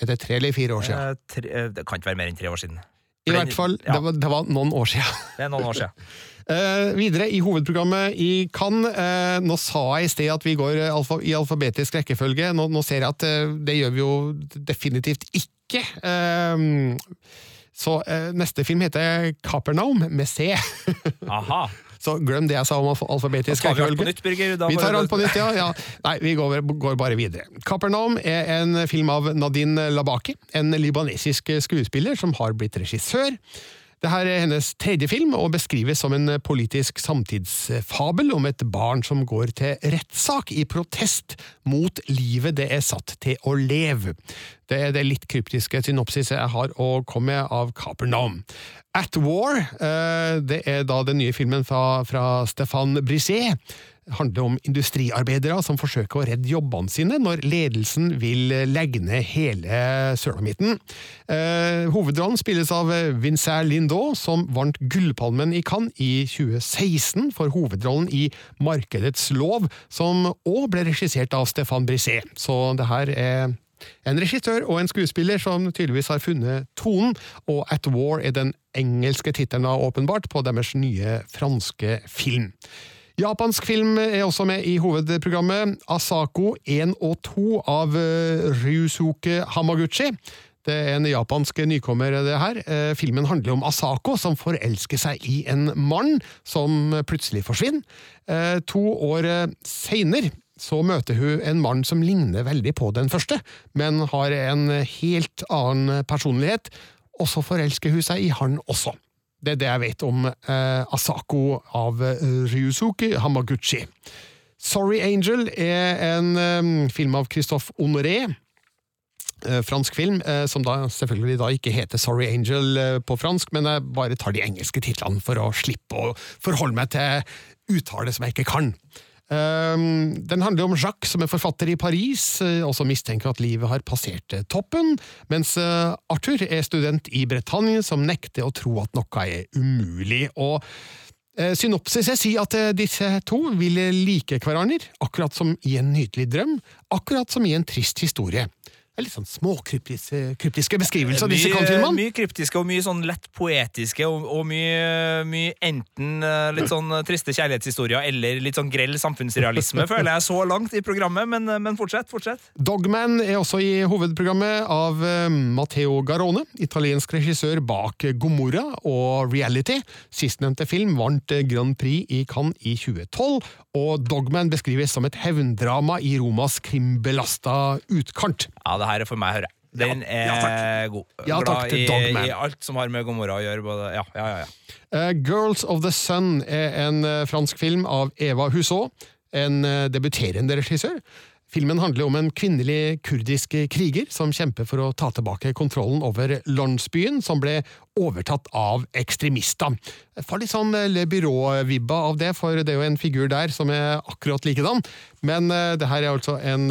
[SPEAKER 3] er det tre eller fire år siden?
[SPEAKER 4] Eh, tre, eh, det kan ikke være mer enn tre år siden.
[SPEAKER 3] I hvert fall,
[SPEAKER 4] ja,
[SPEAKER 3] det, var, det var noen år siden.
[SPEAKER 4] det er noen år siden.
[SPEAKER 3] Eh, videre i hovedprogrammet i Cannes. Eh, nå sa jeg i sted at vi går eh, alfa, i alfabetisk rekkefølge. Nå, nå ser jeg at eh, det gjør vi jo definitivt ikke. Eh, så eh, neste film heter Capernaum, med C.
[SPEAKER 4] Aha.
[SPEAKER 3] Så glem det jeg sa om alfabetisk rekkefølge. Vi tar alt på nytt, ja. ja. Nei, vi går, går bare videre. Capernaum er en film av Nadine Labaki, en libanesisk skuespiller som har blitt regissør. Dette er hennes tredje film, og beskrives som en politisk samtidsfabel om et barn som går til rettssak i protest mot livet det er satt til å leve. Det er det litt kryptiske synopsiset jeg har å komme med av Capernaum. At War, eh, det er da den nye filmen fra, fra Stefan Brisset handler om industriarbeidere som forsøker å redde jobbene sine når ledelsen vil legge ned hele Sørlandsmitten. Eh, hovedrollen spilles av Vincent Lindau, som vant Gullpalmen i Cannes i 2016 for hovedrollen i Markedets lov, som òg ble regissert av Stéphane Brisset. Så det her er en regissør og en skuespiller som tydeligvis har funnet tonen, og At War er den engelske tittelen åpenbart på deres nye franske film. Japansk film er også med i hovedprogrammet. Asako 1 og 2 av eh, Ryusuke Hamaguchi. Det er en japansk nykommer, det her. Eh, Filmen handler om Asako, som forelsker seg i en mann som plutselig forsvinner. Eh, To år seinere så møter hun en mann som ligner veldig på den første, men har en helt annen personlighet, og så forelsker hun seg i han også. Det er det jeg vet om eh, Asako av eh, Ryusuke Hamaguchi. Sorry Angel er en eh, film av Christophe Honoré. Eh, fransk film, eh, som da selvfølgelig da ikke heter Sorry Angel eh, på fransk, men jeg bare tar de engelske titlene for å slippe å forholde meg til uttale som jeg ikke kan. Um, den handler om Jacques, som er forfatter i Paris, eh, og som mistenker at livet har passert eh, toppen, mens eh, Arthur er student i Bretagne, som nekter å tro at noe er umulig. Og Synopsis jeg sier at disse to vil like hverandre, akkurat som i en nydelig drøm, akkurat som i en trist historie. Litt sånn småkryptiske kryptiske beskrivelser av disse kantinene.
[SPEAKER 4] Mye kryptiske og mye sånn lett poetiske, og, og mye, mye enten eh, litt sånn triste kjærlighetshistorier eller litt sånn grell samfunnsrealisme, føler jeg så langt i programmet, men, men fortsett, fortsett.
[SPEAKER 3] Dogman er også i hovedprogrammet av eh, Matteo Garone, italiensk regissør bak Gomorra og Reality. Sistnevnte film vant eh, Grand Prix i Cannes i 2012, og Dogman beskrives som et hevndrama i Romas krimbelasta utkant.
[SPEAKER 4] Ja, det her er for meg, hører jeg. Den er god.
[SPEAKER 3] Ja, takk
[SPEAKER 4] Glad
[SPEAKER 3] til
[SPEAKER 4] i, i alt som har med Gomorra å gjøre. Både, ja, ja, ja, ja.
[SPEAKER 3] Uh, Girls of the Sun er en uh, fransk film av Eva Hussaud. en uh, debuterende regissør. Filmen handler om en kvinnelig kurdisk kriger som kjemper for å ta tilbake kontrollen over landsbyen, som ble overtatt av ekstremister. Jeg får litt sånn Le Byrå-vibba av det, for det er jo en figur der som er akkurat likedan. Men uh, det her er altså en,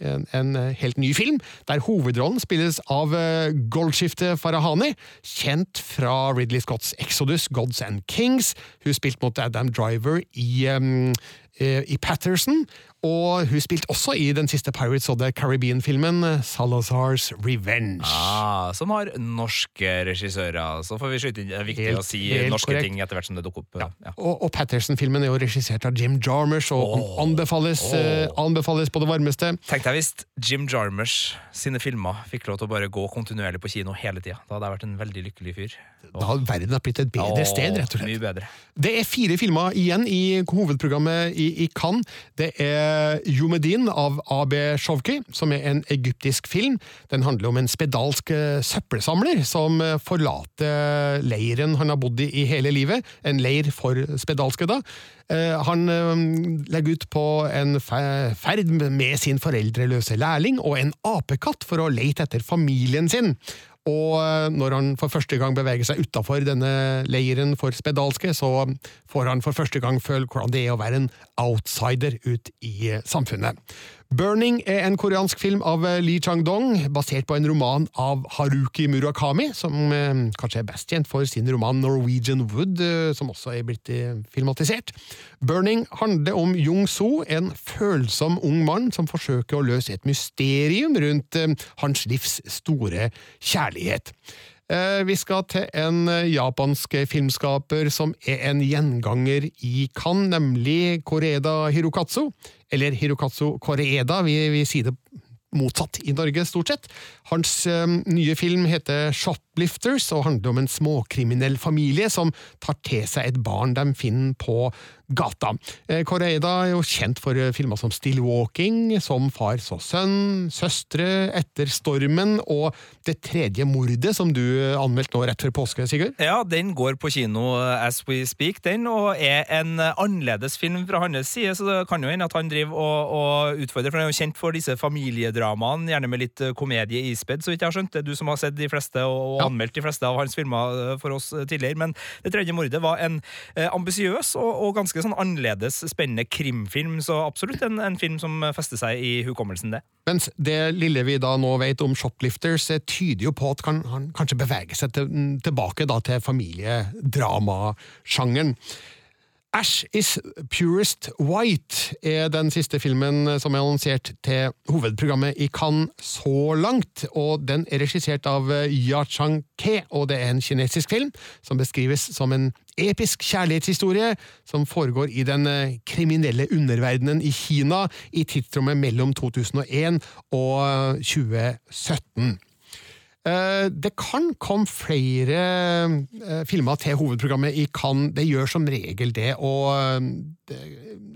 [SPEAKER 3] en, en helt ny film, der hovedrollen spilles av uh, goldskiftet Farahani, kjent fra Ridley Scotts Exodus, Gods and Kings. Hun spilte mot Adam Driver i um, i Patterson, og hun spilte også i den siste Pirates of the Caribbean-filmen, Salazar's Revenge.
[SPEAKER 4] Ah, som har norske regissører. Så får vi skyte inn. Det er viktig
[SPEAKER 3] Helt-
[SPEAKER 4] å si norske
[SPEAKER 3] korrekt.
[SPEAKER 4] ting etter hvert som det dukker opp. Ja.
[SPEAKER 3] Og, og Patterson-filmen er jo regissert av Jim Jarmers, og anbefales, oh. anbefales på det varmeste.
[SPEAKER 4] Tenk deg hvis Jim Jarmers sine filmer fikk lov til å bare gå kontinuerlig på kino hele tida. Da hadde jeg vært en veldig lykkelig fyr.
[SPEAKER 3] Da hadde verden blitt et bedre
[SPEAKER 4] oh,
[SPEAKER 3] sted, rett og slett.
[SPEAKER 4] Mye bedre.
[SPEAKER 3] Det er fire filmer igjen i hovedprogrammet i, i Cannes. Det er Jumedin av AB Shovki, som er en egyptisk film. Den handler om en spedalsk eh, søppelsamler som eh, forlater leiren han har bodd i i hele livet. En leir for spedalske, da. Eh, Han eh, legger ut på en ferd med sin foreldreløse lærling og en apekatt for å lete etter familien sin. Og eh, når han for første gang beveger seg utafor denne leiren for spedalske, så får han for første gang føle hvordan det er å være en outsider ut i eh, samfunnet. Burning er en koreansk film av eh, Lee Chang-dong, basert på en roman av Haruki Murakami, som eh, kanskje er best kjent for sin roman Norwegian Wood, eh, som også er blitt filmatisert. Burning handler om Jung-soo, en følsom ung mann som forsøker å løse et mysterium rundt hans livs store kjærlighet. Eh, Vi skal til en eh, japansk filmskaper som er en gjenganger i Cannes, nemlig Koreda Hirokatsu. Eller Hirokatsu Koreda, vi, vi sier det motsatt i Norge, stort sett. Hans eh, nye film heter Shoplifters og handler om en småkriminell familie som tar til seg et barn de finner på gata. Eh, Koreeda er jo kjent for eh, filmer som Still Walking, Som far så sønn, Søstre, Etter stormen og Det tredje mordet, som du eh, anmeldte nå rett før påske, Sigurd.
[SPEAKER 4] Ja, den går på kino as we speak, den, og er en annerledes film fra hans side, så det kan jo hende at han driver og, og utfordrer, for han er jo kjent for disse familiedramaene, gjerne med litt komedie ispedd, så vidt jeg har skjønt. Det er du som har sett de fleste og, og anmeldt de fleste av hans filmer eh, for oss eh, tidligere, men Det tredje mordet var en eh, ambisiøs og, og ganske sånn annerledes spennende krimfilm, så absolutt en, en film som fester seg i hukommelsen, det.
[SPEAKER 3] Mens det lille vi da nå vet om Shoplifters, eh, tyder jo på at han kanskje beveger seg til, tilbake da til familiedramasjangeren. Ash is Purest White er den siste filmen som er annonsert til hovedprogrammet i Cannes så langt, og den er regissert av Ya Chang-ke, og det er en kinesisk film som beskrives som en episk kjærlighetshistorie som foregår i den eh, kriminelle underverdenen i Kina i tidsrommet mellom 2001 og 2017. Eh, Det kan komme flere eh, filmer til hovedprogrammet i Cannes. Det gjør som regel det, og eh, det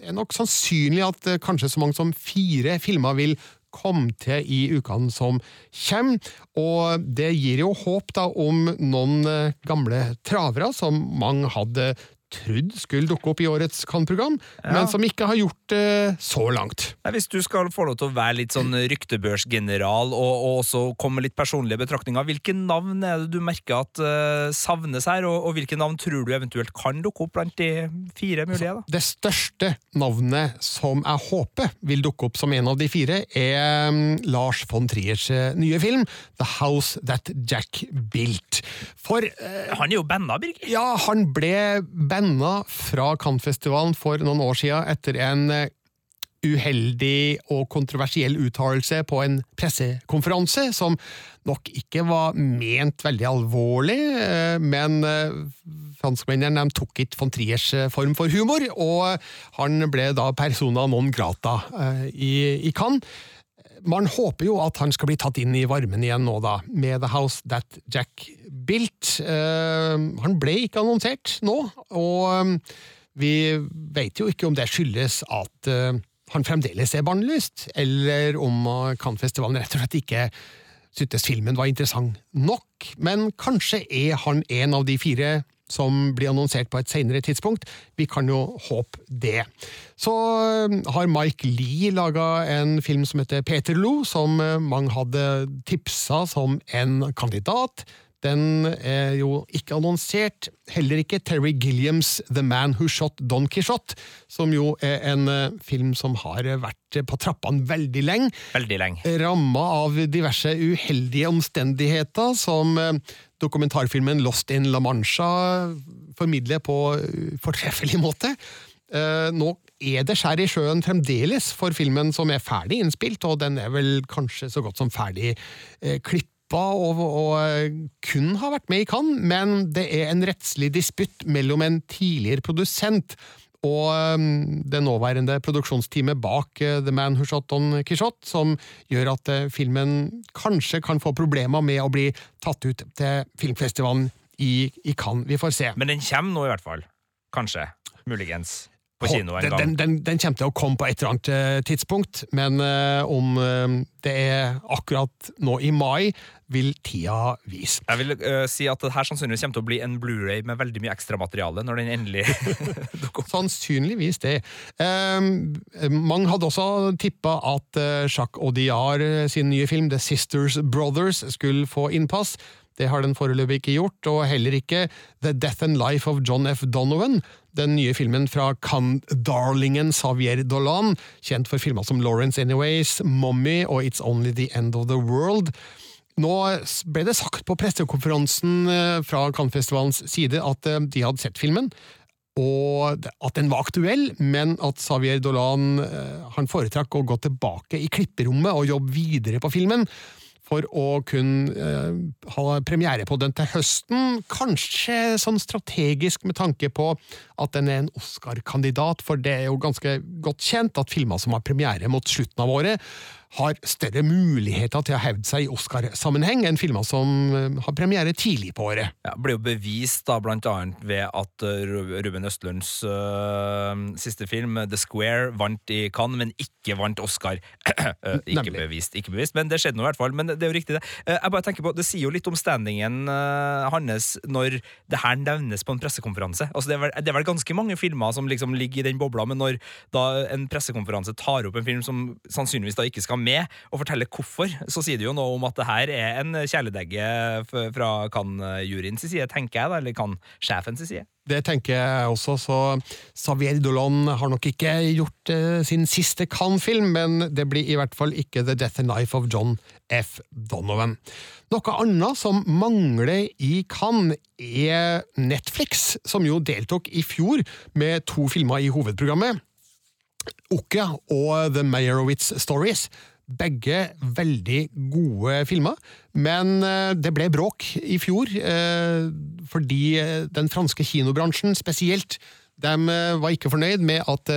[SPEAKER 3] er nok sannsynlig at kanskje så mange som fire filmer vil komme til i ukene som kommer. Og det gir jo håp da om noen gamle travere som mange hadde trodd skulle dukke opp i årets Kan-program,
[SPEAKER 4] Ja.
[SPEAKER 3] men som ikke har gjort det så langt.
[SPEAKER 4] Hvis du skal få lov til å være litt sånn ryktebørsgeneral og, og også komme med litt personlige betraktninger, hvilke navn er det du merker at uh, savnes her, og, og hvilke navn tror du eventuelt kan dukke opp blant de fire mulige? da?
[SPEAKER 3] Det største navnet som jeg håper vil dukke opp som en av de fire, er mm, Lars von Triers eh, nye film, The House That Jack Built. For uh,
[SPEAKER 4] Han er jo banda, Birger.
[SPEAKER 3] ja, han ble banna fra Cannes-festivalen for noen år siden etter en eh, uheldig og kontroversiell uttalelse på en pressekonferanse, som nok ikke var ment veldig alvorlig, eh, men eh, franskmennene tok ikke von Triers form for humor, og han ble da persona non grata i Cannes. Man håper jo at han skal bli tatt inn i varmen igjen nå, da, med The House That Jack Built. Eh, han ble ikke annonsert nå, og eh, vi vet jo ikke om det skyldes at eh, han fremdeles er barnelyst, eller om uh, Cannes-festivalen rett og slett ikke syntes filmen var interessant nok. Men kanskje er han en av de fire som blir annonsert på et senere tidspunkt. Vi kan jo håpe det. Så eh, har Mike Lee laga en film som heter Peterlo, som eh, mange hadde tipsa som en kandidat. Den er jo ikke annonsert. Heller ikke Terry Gilliams' The Man Who Shot Don Quijote, som jo er en eh, film som har vært på trappene veldig lenge.
[SPEAKER 4] Veldig lenge.
[SPEAKER 3] Ramma av diverse uheldige omstendigheter, som eh, dokumentarfilmen Lost in La Mancha formidler på eh, fortreffelig måte. Eh, Nå er det skjær i sjøen fremdeles for filmen som er ferdig innspilt, og den er vel kanskje så godt som ferdig eh, klippa og, og eh, kun har vært med i Cannes, men det er en rettslig disputt mellom en tidligere produsent og eh, det nåværende produksjonsteamet bak eh, The Man Who Shot Don Quijote, som gjør at filmen kanskje kan få problemer med å bli tatt ut til filmfestivalen i, i Cannes. Vi får se.
[SPEAKER 4] Men den kommer nå, i hvert fall. Kanskje. Muligens. På kino en gang.
[SPEAKER 3] den, den, den kommer til å komme på et eller annet eh, tidspunkt, men uh, om uh, det er akkurat nå i mai, vil tida vise.
[SPEAKER 4] Jeg vil uh, si at det her sannsynligvis kommer til å bli en Blu-ray med veldig mye ekstramateriale når den endelig
[SPEAKER 3] Sannsynligvis det. Eh, mange hadde også tippa at Jacques Audiard sin nye film The Sisters Brothers skulle få innpass. Det har den foreløpig ikke gjort, og heller ikke The Death and Life of John F. Donovan, den nye filmen fra Cannes-darlingen Xavier Dolan, kjent for filmer som Lawrence Anyways, Mommy og It's Only The End of the World. Nå ble det sagt på pressekonferansen eh, fra Cannes-festivalens side at eh, de hadde sett filmen, og at den var aktuell, men at Xavier Dolan eh, han foretrakk å gå tilbake i klipperommet og jobbe videre på filmen, for å kunne eh, ha premiere på den til høsten, kanskje sånn strategisk med tanke på at den er en Oscar-kandidat, for det er jo ganske godt kjent at filmer som har premiere mot slutten av året, har større muligheter til å hevde seg i Oscar-sammenheng enn filmer som eh, har premiere tidlig på året.
[SPEAKER 4] ja, ble jo bevist da blant annet ved at øh, Ruben Østlunds uh, siste film, The Square, vant i Cannes, men ikke vant Oscar. Ikke
[SPEAKER 3] Nemlig.
[SPEAKER 4] bevist, ikke bevist, men det skjedde nå i hvert fall. Men det er jo riktig, det. Eh, Jeg bare tenker på, Det sier jo litt om standingen hans når det her nevnes på en pressekonferanse. Altså det, er vel, det er vel ganske mange filmer som liksom ligger i den bobla, men når da en pressekonferanse tar opp en film som sannsynligvis da ikke skal med, og forteller hvorfor, så sier det jo noe om at det her er en kjæledegge fra Cannes-juryens side, tenker jeg, da, eller Cannes-sjefens side.
[SPEAKER 3] Det tenker jeg også, så Xavier Dolan har nok ikke gjort eh, sin siste Cannes-film, men det blir i hvert fall ikke The Death and Life of John F. Donovan. Noe annet som mangler i Cannes, er Netflix, som jo deltok i fjor med to filmer i hovedprogrammet. Okja og The Meyerowitz Stories. Begge veldig gode filmer, men eh, det ble bråk i fjor eh, fordi eh, den franske kinobransjen spesielt de var ikke fornøyd med at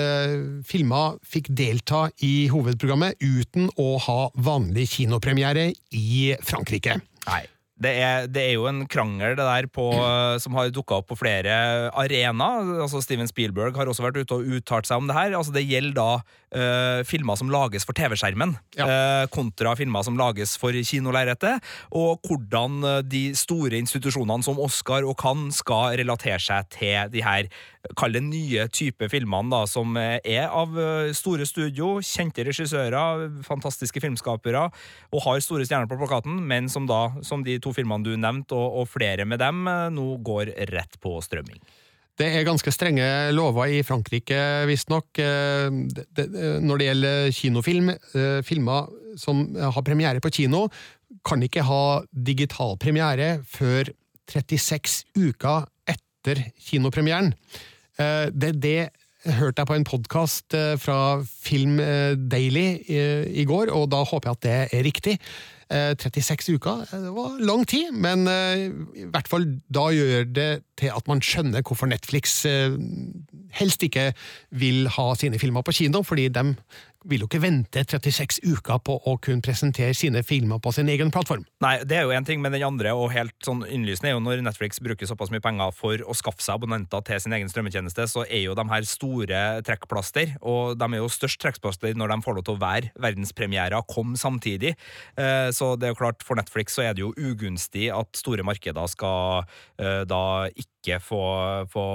[SPEAKER 3] filmer fikk delta i hovedprogrammet uten å ha vanlig kinopremiere i Frankrike.
[SPEAKER 4] Nei. Det er, det er jo en krangel det der på, som har dukka opp på flere arenaer. Altså Steven Spielberg har også vært ute og uttalt seg om det her. Altså Det gjelder da uh, filmer som lages for TV-skjermen, eh, kontra filmer som lages for kinolerretet. Og hvordan eh, de store institusjonene som Oscar og Cannes skal relatere seg til de her Kall det nye type filmene da, som eh, er av eh, store studio, kjente regissører, fantastiske filmskapere, og har store stjerner på plakaten, men som da, som de to filmene du nevnte, og, og flere med dem, eh, nå går rett på strømming.
[SPEAKER 3] Det er ganske strenge lover i Frankrike, visstnok, eh, det- når det gjelder kinofilm. Eh, Filmer som har premiere på kino, kan ikke ha digital premiere før 36 uker etter kinopremieren. Eh, Det, det hørte jeg på en podkast fra Film eh, Daily eh, i går, og da håper jeg at det er riktig. Eh, 36 uker, eh, det var lang tid, men eh, i hvert fall da gjør det til at man skjønner hvorfor Netflix eh, helst ikke vil ha sine filmer på kino, fordi de vil jo ikke vente 36 uker på å kunne presentere sine filmer på sin egen plattform.
[SPEAKER 4] Nei, det er jo en ting, men den andre og helt sånn innlysende er jo når Netflix bruker såpass mye penger for å skaffe seg abonnenter til sin egen strømmetjeneste, så er jo de her store trekkplaster, og de er jo størst trekkplaster når de får lov til å være verdenspremierer, kom samtidig. Eh, Så det er jo klart, for Netflix så er det jo ugunstig at store markeder skal eh, da ikke få, få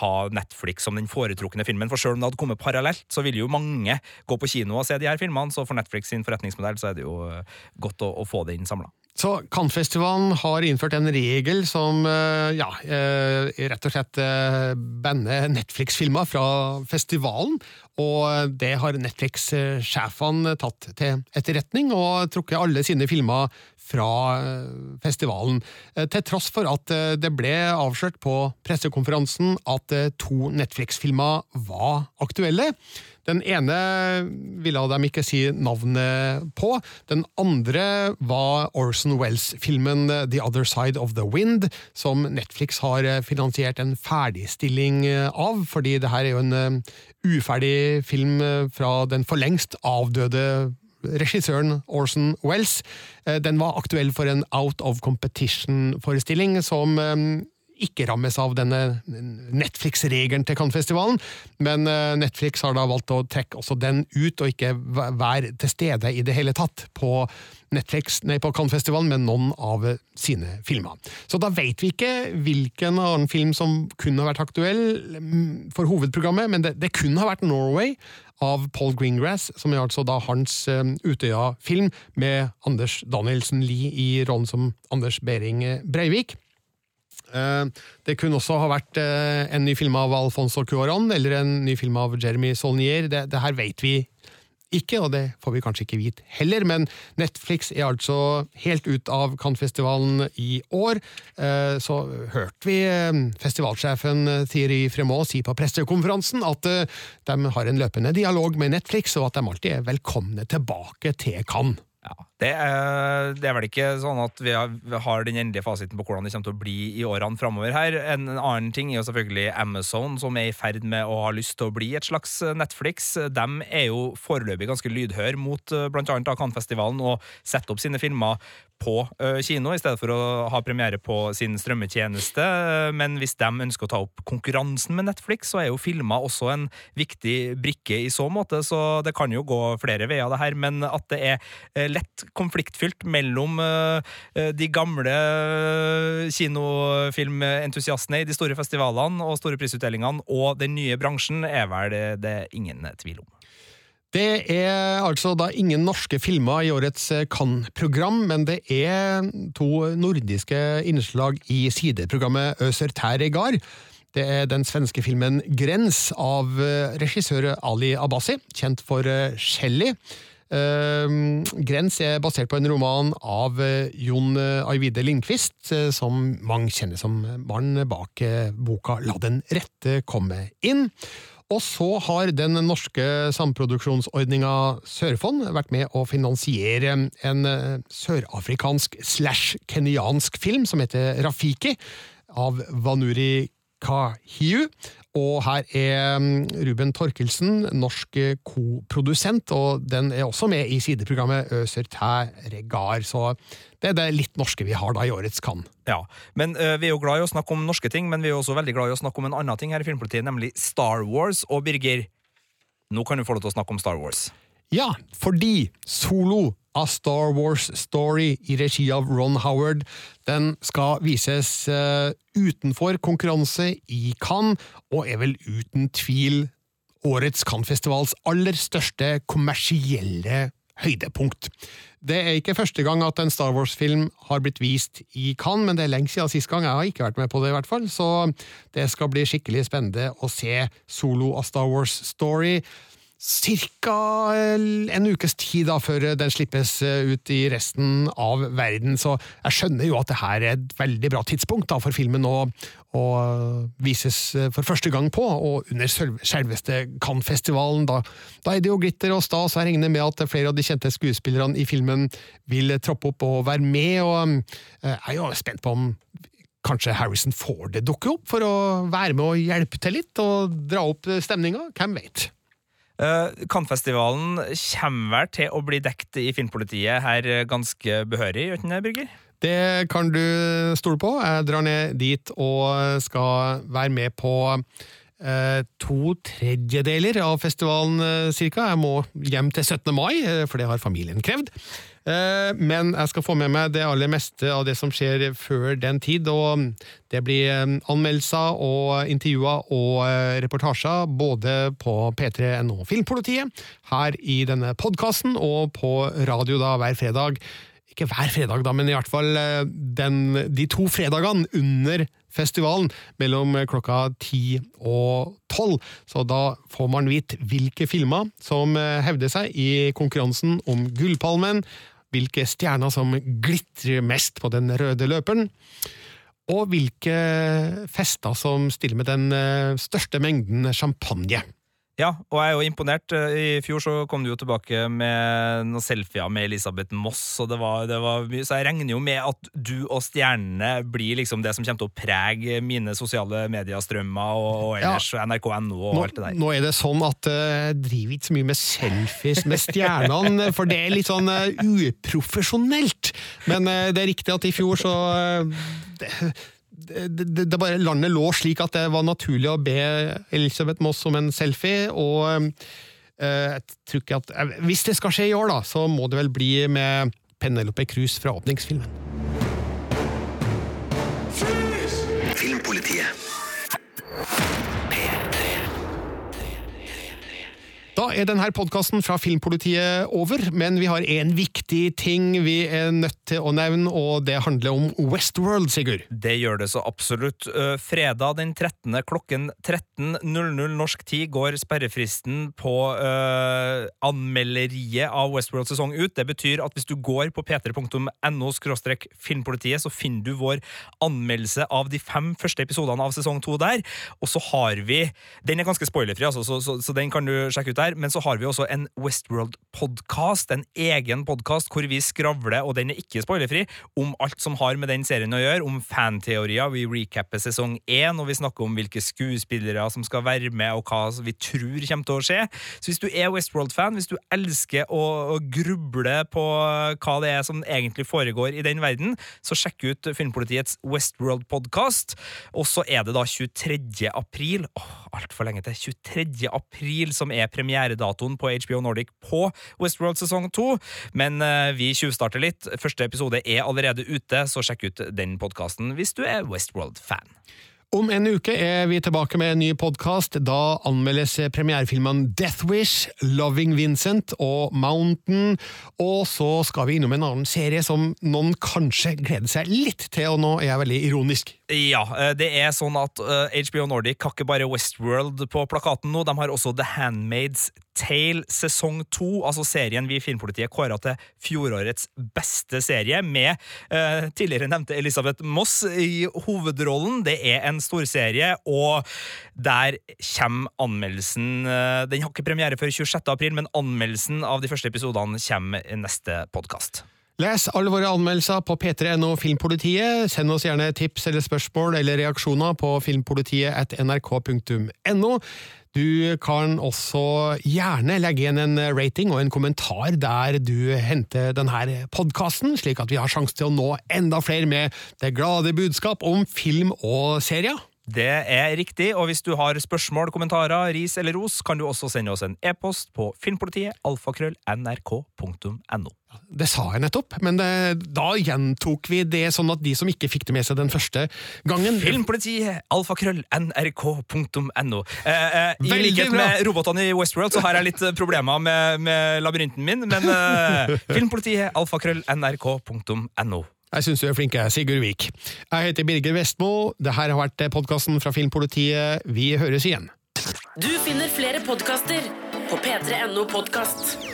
[SPEAKER 4] ha Netflix som den foretrukne filmen. For selv om det hadde kommet parallelt, så ville jo mange gå på kino og se de her filmene, så for Netflix sin forretningsmodell så er det jo godt å, å få det inn samla.
[SPEAKER 3] Så Cannes-festivalen har innført en regel som eh, ja, eh, rett og slett eh, banner Netflix-filmer fra festivalen. Og det har Netflix-sjefene tatt til etterretning, og trukket alle sine filmer fra festivalen. Til tross for at det ble avslørt på pressekonferansen at to Netflix-filmer var aktuelle. Den ene ville de ikke si navnet på. Den andre var Orson Wells-filmen The Other Side of the Wind, som Netflix har finansiert en ferdigstilling av, fordi det her er jo en eh, uferdig film fra den for lengst avdøde regissøren Orson Wells. Eh, den var aktuell for en out of competition-forestilling som eh, ikke rammes av denne Netflix-regelen til Cannes-festivalen, men eh, Netflix har da valgt å trekke også den ut, og ikke være til stede i det hele tatt på Netflix, nei, på Cannes-festivalen med noen av sine filmer. Så da vet vi ikke hvilken annen film som kunne ha vært aktuell mm, for hovedprogrammet, men det, det kunne ha vært Norway av Paul Greengrass, som er altså da hans um, Utøya-film, med Anders Danielsen Lie i rollen som Anders Behring Breivik. Eh, det kunne også ha vært eh, en ny film av Alfonso Cuaron eller en ny film av Jeremy Solnier. Det, det, her vet vi ikke, og det får vi kanskje ikke vite heller, men Netflix er altså helt ut av Cannes-festivalen i år. Eh, så hørte vi festivalsjefen Thierry Fremont si på pressekonferansen at de har en løpende dialog med Netflix, og at de alltid er velkomne tilbake til Cannes.
[SPEAKER 4] Ja, det er, det er, vel ikke sånn at vi har, den endelige fasiten på hvordan det kommer til å bli i årene framover her. En annen ting er jo selvfølgelig Amazon, som er i ferd med å ha lyst til å bli et slags Netflix. De er jo foreløpig ganske lydhør mot eh, bl.a. Cannes-festivalen og setter opp sine filmer på kino, i stedet for å ha premiere på sin strømmetjeneste. Men hvis de ønsker å ta opp konkurransen med Netflix, så er jo filmer også en viktig brikke i så måte, så det kan jo gå flere veier, det her. Men at det er lett konfliktfylt mellom de gamle kinofilmentusiastene i de store festivalene og store prisutdelingene og den nye bransjen, er vel det ingen tvil om.
[SPEAKER 3] Det er altså da ingen norske filmer i årets eh, Cannes-program, men det er to nordiske innslag i sideprogrammet Øser Tær Egar. Det er den svenske filmen Grens av eh, regissør Ali Abbasi, kjent for eh, Shelly. Grens er basert på en roman av Jon Ajvide Lindqvist, som mange kjenner som mannen bak boka La den rette komme inn. Og så har den norske samproduksjonsordninga Sørfond vært med å finansiere en eh, sørafrikansk slash kenyansk film som heter Rafiki, av Vanuri Kahiu. Og her er mm, Ruben Torkelsen, norsk koprodusent, og den er også med i sideprogrammet Øser tæ regar, så det er det litt norske vi har da i årets Cannes.
[SPEAKER 4] Ja, men uh, Vi er jo glad i å snakke om norske ting, men vi er også veldig glad i å snakke om en annen ting her i Filmpolitiet, nemlig Star Wars. Og Birger, nå kan du få lov til å snakke om Star Wars.
[SPEAKER 3] Ja, fordi Solo A Star Wars Story i regi av Ron Howard. Den skal vises uh, utenfor konkurranse i Cannes, og er vel uten tvil årets Cannes-festivals aller største kommersielle høydepunkt. Det er ikke første gang at en Star Wars-film har blitt vist i Cannes, men det er lenge siden sist gang. Jeg har ikke vært med på det, i hvert fall, så det skal bli skikkelig spennende å se Solo A Star Wars Story ca. en ukes tid da, før den slippes eh, ut i resten av verden. Så jeg skjønner jo at det her er et veldig bra tidspunkt da, for filmen å, å vises eh, for første gang på, og under selveste Cannes-festivalen. Da, da, er det jo glitter og stas, og jeg regner med at flere av de kjente skuespillerne i filmen vil troppe opp og være med. og eh, Jeg er jo spent på om Kanskje Harrison Ford dukker opp for å være med og hjelpe til litt og dra opp stemninga? Hvem vet?
[SPEAKER 4] Uh, Cannes-festivalen kommer vel til å bli dekt i Filmpolitiet her ganske behørig, gjør den det, Birger?
[SPEAKER 3] Det kan du stole på. Jeg drar ned dit og skal være med på eh, to tredjedeler av festivalen ca. Jeg må hjem til 17. mai, eh, for det har familien krevd. Eh, Men jeg skal få med meg det aller meste av det som skjer før den tid. og Det blir eh, anmeldelser og intervjuer og eh, reportasjer både på P3NO Filmpolitiet, her i denne podkasten, og på radio da hver fredag. Ikke hver fredag, da, men i hvert fall eh, den, de to fredagene under festivalen mellom klokka ti og tolv. Så da får man vite hvilke filmer som hevder seg i konkurransen om Gullpalmen, hvilke stjerner som glitrer mest på den røde løperen, og hvilke fester som stiller med den eh, største mengden champagne.
[SPEAKER 4] Ja, og jeg er jo imponert. Eh, I fjor så kom du jo tilbake med noen selfier med Elisabeth Moss, og det var, det var mye, så jeg regner jo med at du og stjernene blir liksom det som kommer til å prege mine sosiale mediestrømmer og, og ellers
[SPEAKER 3] Ja.
[SPEAKER 4] nrk.no og
[SPEAKER 3] Nå,
[SPEAKER 4] alt det der.
[SPEAKER 3] nå er det sånn at jeg jeg driver ikke så mye med selfies med stjernene, for det er litt sånn uh, uprofesjonelt. Men uh, det er riktig at i fjor så eh, det, det, det, bare Landet lå slik at det var naturlig å be Elisabeth Moss om en selfie, og eh, jeg tror ikke at eh, Hvis det skal skje i år, da, så må det vel bli med Penelope Cruz fra åpningsfilmen.
[SPEAKER 1] Filmpolitiet.
[SPEAKER 3] Da er denne podkasten fra Filmpolitiet over, men vi har en viktig ting vi er nødt til å nevne, og det handler om Westworld, Sigurd.
[SPEAKER 4] Det gjør det så absolutt. Eh, Fredag den 13. klokken 13.00 norsk tid går sperrefristen på uh, anmelderiet av Westworld sesong ut. Det betyr at hvis du går på p3.no filmpolitiet, så finner du vår anmeldelse av de fem første episodene av sesong to der. Og så har vi Den er ganske spoilerfri, altså, så, så, så den kan du sjekke ut der. Men så har vi også en Westworld-podkast, en egen podkast hvor vi skravler, og den er ikke spoilerfri, om alt som har med den serien å gjøre, om fanteorier. Vi recapper sesong én, og vi snakker om hvilke skuespillere som skal være med, og hva vi tror kommer til å skje. Så hvis du er Westworld-fan, hvis du elsker å, gruble på hva det er som egentlig foregår i den verden, så sjekk ut Filmpolitiets Westworld-podkast. Og så er det da 23. april, åh, altfor lenge til, 23. april som er premieredatoen på HBO Nordic på Westworld sesong 2. Men eh, vi tjuvstarter litt. Første episode er allerede ute, så sjekk ut den podkasten hvis du er Westworld-fan.
[SPEAKER 3] Om en uke er vi tilbake med en ny podkast. Da anmeldes premierefilmene Death Wish, Loving Vincent og Mountain. Og så skal vi innom en annen serie som noen kanskje gleder seg litt til, og nå er jeg veldig ironisk.
[SPEAKER 4] Ja, eh, det er sånn at eh, HBO Nordic har ikke bare Westworld på plakaten nå, de har også The Handmaid's Tale sesong to, altså serien vi i Filmpolitiet kåra til fjorårets beste serie, med eh, tidligere nevnte Elisabeth Moss i hovedrollen. Det er en storserie, og der kommer anmeldelsen eh, Den har ikke premiere før 26. april, men anmeldelsen av de første episodene kommer i neste podkast.
[SPEAKER 3] Les alle våre anmeldelser på p3.no Filmpolitiet. Send oss gjerne tips eller spørsmål eller reaksjoner på filmpolitiet at nrk.no. Du kan også gjerne legge igjen en rating og en kommentar der du henter denne podkasten, slik at vi har sjanse til å nå enda flere med det glade budskap om film og serier.
[SPEAKER 4] Det er riktig, og hvis du har spørsmål, kommentarer, ris eller ros, kan du også sende oss en e-post på filmpolitiet alfakrøll.nrk.no.
[SPEAKER 3] Det sa jeg nettopp, men det, da gjentok vi det sånn at de som ikke fikk det med seg den første gangen
[SPEAKER 4] Filmpolitiet alfakrøll nrk.no. Eh, eh, I likhet med robotene i Westworld så har jeg litt problemer med, med labyrinten min, men eh, filmpolitiet alfakrøll nrk.no.
[SPEAKER 3] Jeg syns du er flink, Sigurd Vik. Jeg heter Birger Vestmo. Dette har vært podkasten fra Filmpolitiet. Vi høres igjen.
[SPEAKER 11] Du finner flere podkaster på p3.no podkast.